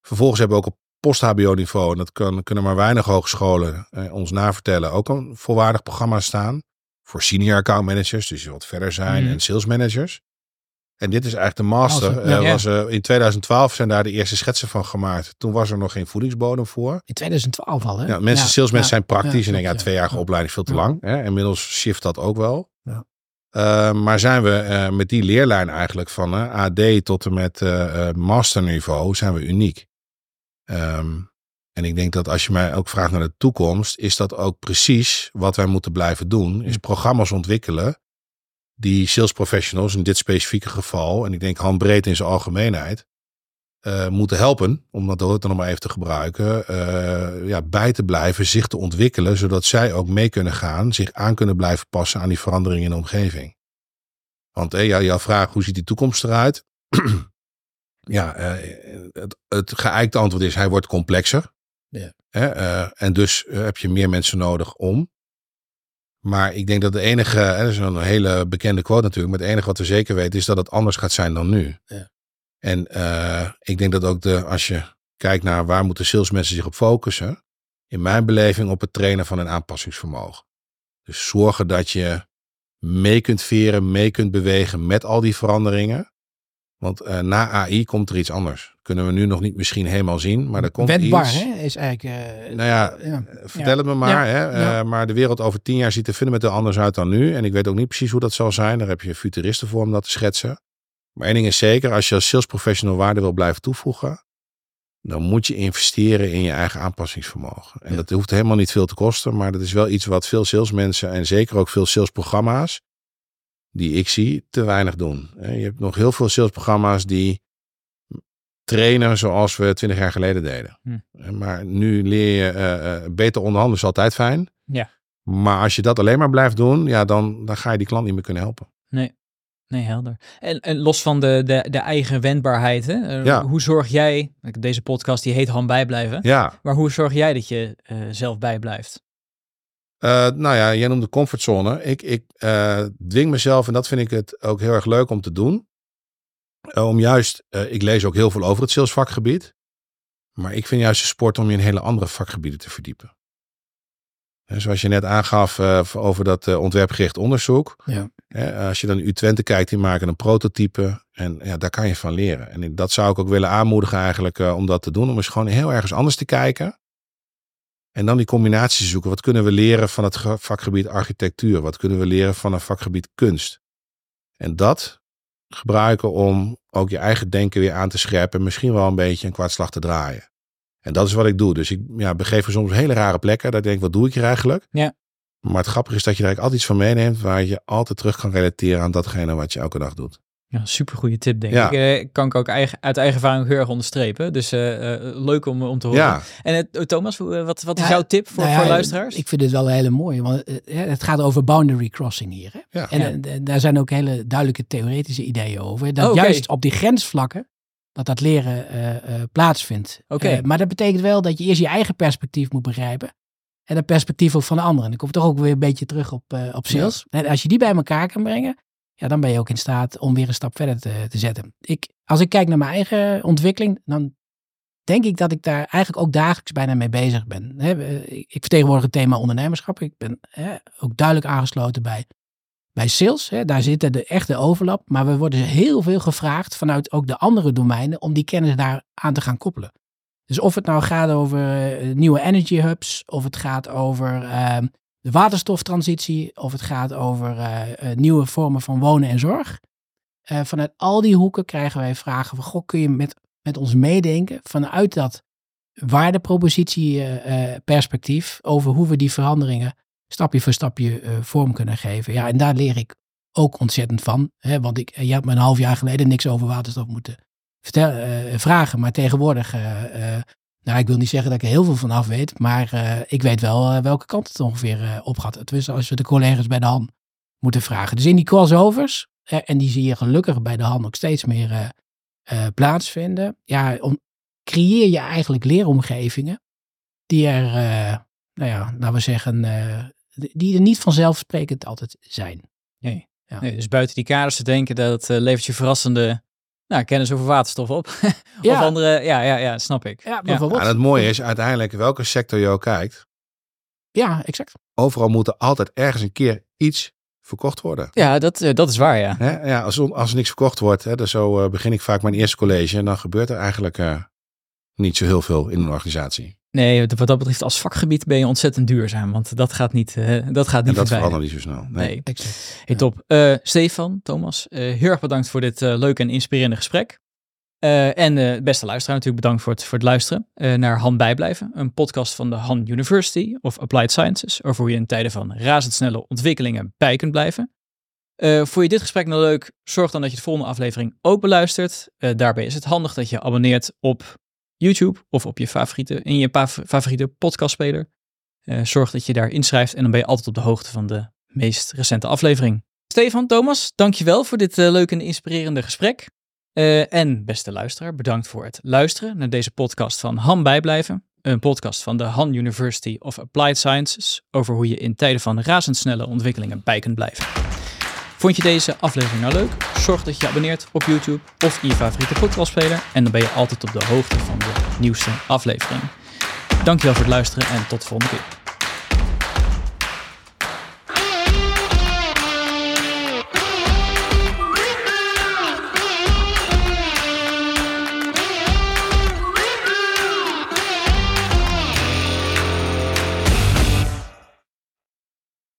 Vervolgens hebben we ook op post-HBO-niveau, en dat kan, kunnen maar weinig hogescholen eh, ons navertellen, ook een volwaardig programma staan. Voor senior account managers, dus die wat verder zijn, Mhm. en sales managers. En dit is eigenlijk de master. Eh, ja. was, in 2012 zijn daar de eerste schetsen van gemaakt. Toen was er nog geen voedingsbodem voor. In 2012 al, hè? Ja, mensen, salesmensen zijn praktisch en denken, ja, tweejarige opleiding is veel te lang. Hè? Inmiddels shift dat ook wel. Ja. Eh, maar zijn we eh, met die leerlijn eigenlijk van AD tot en met masterniveau zijn we uniek. Ehm, en ik denk dat als je mij ook vraagt naar de toekomst, is dat ook precies wat wij moeten blijven doen. Is programma's ontwikkelen die sales professionals in dit specifieke geval, en ik denk handbreed in zijn algemeenheid, eh, moeten helpen, om dat woord dan nog maar even te gebruiken, eh, ja, bij te blijven, zich te ontwikkelen, zodat zij ook mee kunnen gaan, zich aan kunnen blijven passen aan die veranderingen in de omgeving. Want eh, ja, jouw vraag, hoe ziet die toekomst eruit? ja, eh, het, het geëikte antwoord is, hij wordt complexer. Ja. Hè, eh, en dus eh, heb je meer mensen nodig om. Maar ik denk dat de enige, hè, dat is een hele bekende quote natuurlijk, maar het enige wat we zeker weten is dat het anders gaat zijn dan nu. Ja. En eh, ik denk dat ook de, als je kijkt naar waar moeten salesmensen zich op focussen, in mijn beleving op het trainen van een aanpassingsvermogen. Dus zorgen dat je mee kunt veren, mee kunt bewegen met al die veranderingen. Want eh, na AI komt er iets anders. Kunnen we nu nog niet misschien helemaal zien, maar er komt Wendbaar, iets. hè? Is eigenlijk... eh, Nou ja, ja. Vertel het me maar. Hè? Eh, maar de wereld over tien jaar ziet er fundamenteel anders uit dan nu. En ik weet ook niet precies hoe dat zal zijn. Daar heb je futuristen voor om dat te schetsen. Maar één ding is zeker, als je als sales professional waarde wil blijven toevoegen, dan moet je investeren in je eigen aanpassingsvermogen. En Ja. dat hoeft helemaal niet veel te kosten, maar dat is wel iets wat veel salesmensen en zeker ook veel salesprogramma's die ik zie, te weinig doen. Je hebt nog heel veel salesprogramma's die trainen zoals we twintig jaar geleden deden. Hm. Maar nu leer je eh, eh, beter onderhandelen is altijd fijn. Ja. Maar als je dat alleen maar blijft doen, ja, dan, dan ga je die klant niet meer kunnen helpen. Nee, helder. En, en los van de, de, de eigen wendbaarheid, hè? eh, Ja. hoe zorg jij, deze podcast die heet Han bijblijven, Ja, maar hoe zorg jij dat je eh, zelf bijblijft? Eh, nou ja, jij noemde comfortzone. Ik, ik eh, dwing mezelf, en dat vind ik het ook heel erg leuk om te doen. Eh, om juist, eh, ik lees ook heel veel over het salesvakgebied. Maar ik vind juist de sport om je in hele andere vakgebieden te verdiepen. En zoals je net aangaf eh, over dat ontwerpgericht onderzoek. Ja. Als je dan U Twente kijkt, die maken een prototype. En ja, daar kan je van leren. En dat zou ik ook willen aanmoedigen eigenlijk om dat te doen. Om eens gewoon heel ergens anders te kijken. En dan die combinaties zoeken. Wat kunnen we leren van het ge- vakgebied architectuur? Wat kunnen we leren van het vakgebied kunst? En dat gebruiken om ook je eigen denken weer aan te scherpen. En misschien wel een beetje een kwartslag te draaien. En dat is wat ik doe. Dus ik ja, begeef me soms hele rare plekken. Ik denk, wat doe ik hier eigenlijk? Ja. Maar het grappige is dat je er eigenlijk altijd iets van meeneemt. Waar je altijd terug kan relateren aan datgene wat je elke dag doet. Ja, super goede tip, denk Ja. ik. Eh, kan ik ook eigen, uit eigen ervaring heel erg onderstrepen. Dus eh, eh, leuk om, om te horen. Ja, En Thomas, wat, wat is Ja, jouw tip voor, Nou ja, voor luisteraars? Ik vind het wel een hele mooie, want hè, het gaat over boundary crossing hier. Hè? Ja. En daar zijn ook hele duidelijke theoretische ideeën over. Dat Oh, juist op die grensvlakken, dat dat leren eh, eh, plaatsvindt. Oké. Maar dat betekent wel dat je eerst je eigen perspectief moet begrijpen. En het perspectief ook van de anderen. En ik kom toch ook weer een beetje terug op, eh, op sales. En als je die bij elkaar kan brengen, ja, dan ben je ook in staat om weer een stap verder te, te zetten. Ik, als ik kijk naar mijn eigen ontwikkeling, dan denk ik dat ik daar eigenlijk ook dagelijks bijna mee bezig ben. ik vertegenwoordig het thema ondernemerschap. Ik ben ook duidelijk aangesloten bij, bij sales. daar zitten de echte overlap. Maar we worden heel veel gevraagd vanuit ook de andere domeinen om die kennis daar aan te gaan koppelen. Dus of het nou gaat over eh, nieuwe energy hubs, of het gaat over ehm, de waterstoftransitie, of het gaat over eh, eh, nieuwe vormen van wonen en zorg. vanuit al die hoeken krijgen wij vragen van, goh, kun je met, met ons meedenken vanuit dat waardepropositieperspectief over hoe we die veranderingen stapje voor stapje vorm kunnen geven. Ja, en daar leer ik ook ontzettend van. Hè, want ik, je had me een half jaar geleden niks over waterstof moeten uh, vragen. Maar tegenwoordig, uh, nou ik wil niet zeggen dat ik er heel veel van af weet, maar ik weet wel welke kant het ongeveer op gaat. Dus als we de collega's bij de hand moeten vragen. Dus in die crossovers, en die zie je gelukkig bij de hand ook steeds meer plaatsvinden, ja, om, creëer je eigenlijk leeromgevingen die er, nou ja, laten we zeggen, die er niet vanzelfsprekend altijd zijn. Nee. Ja. nee dus buiten die kaders te denken, dat levert je verrassende nou, kennis over waterstof op. of andere, ja, ja, ja, snap ik. Ja, bijvoorbeeld. En het mooie is uiteindelijk, welke sector je ook kijkt. Ja, exact. Overal moet er altijd ergens een keer iets verkocht worden. Ja, dat, uh, dat is waar, ja. Hè? ja als, als er niks verkocht wordt, hè, dus zo uh, begin ik vaak mijn eerste college. En dan gebeurt er eigenlijk uh, niet zo heel veel in een organisatie. Nee, wat dat betreft als vakgebied ben je ontzettend duurzaam. Want dat gaat niet, uh, dat gaat niet en dat verandert niet zo snel. Nee, nee. exact. Hey, top. Uh, Stefan, Thomas, uh, heel erg bedankt voor dit leuke en inspirerende gesprek. en beste luisteraar natuurlijk bedankt voor het, voor het luisteren naar Han Bijblijven. Een podcast van de Han University of Applied Sciences. Over hoe je in tijden van razendsnelle ontwikkelingen bij kunt blijven. vond je dit gesprek nou leuk? Zorg dan dat je de volgende aflevering ook beluistert. daarbij is het handig dat je abonneert op YouTube of op je favoriete, in je favoriete podcastspeler. Uh, zorg dat je daar inschrijft en dan ben je altijd op de hoogte van de meest recente aflevering. Stefan, Thomas, dankjewel voor dit uh, leuke en inspirerende gesprek. Uh, en beste luisteraar, bedankt voor het luisteren naar deze podcast van Han Bijblijven. Een podcast van de Han University of Applied Sciences over hoe je in tijden van razendsnelle ontwikkelingen bij kunt blijven. Vond je deze aflevering nou leuk? Zorg dat je je abonneert op YouTube of in je favoriete podcastspeler. En dan ben je altijd op de hoogte van de nieuwste aflevering. Dankjewel voor het luisteren en tot de volgende keer.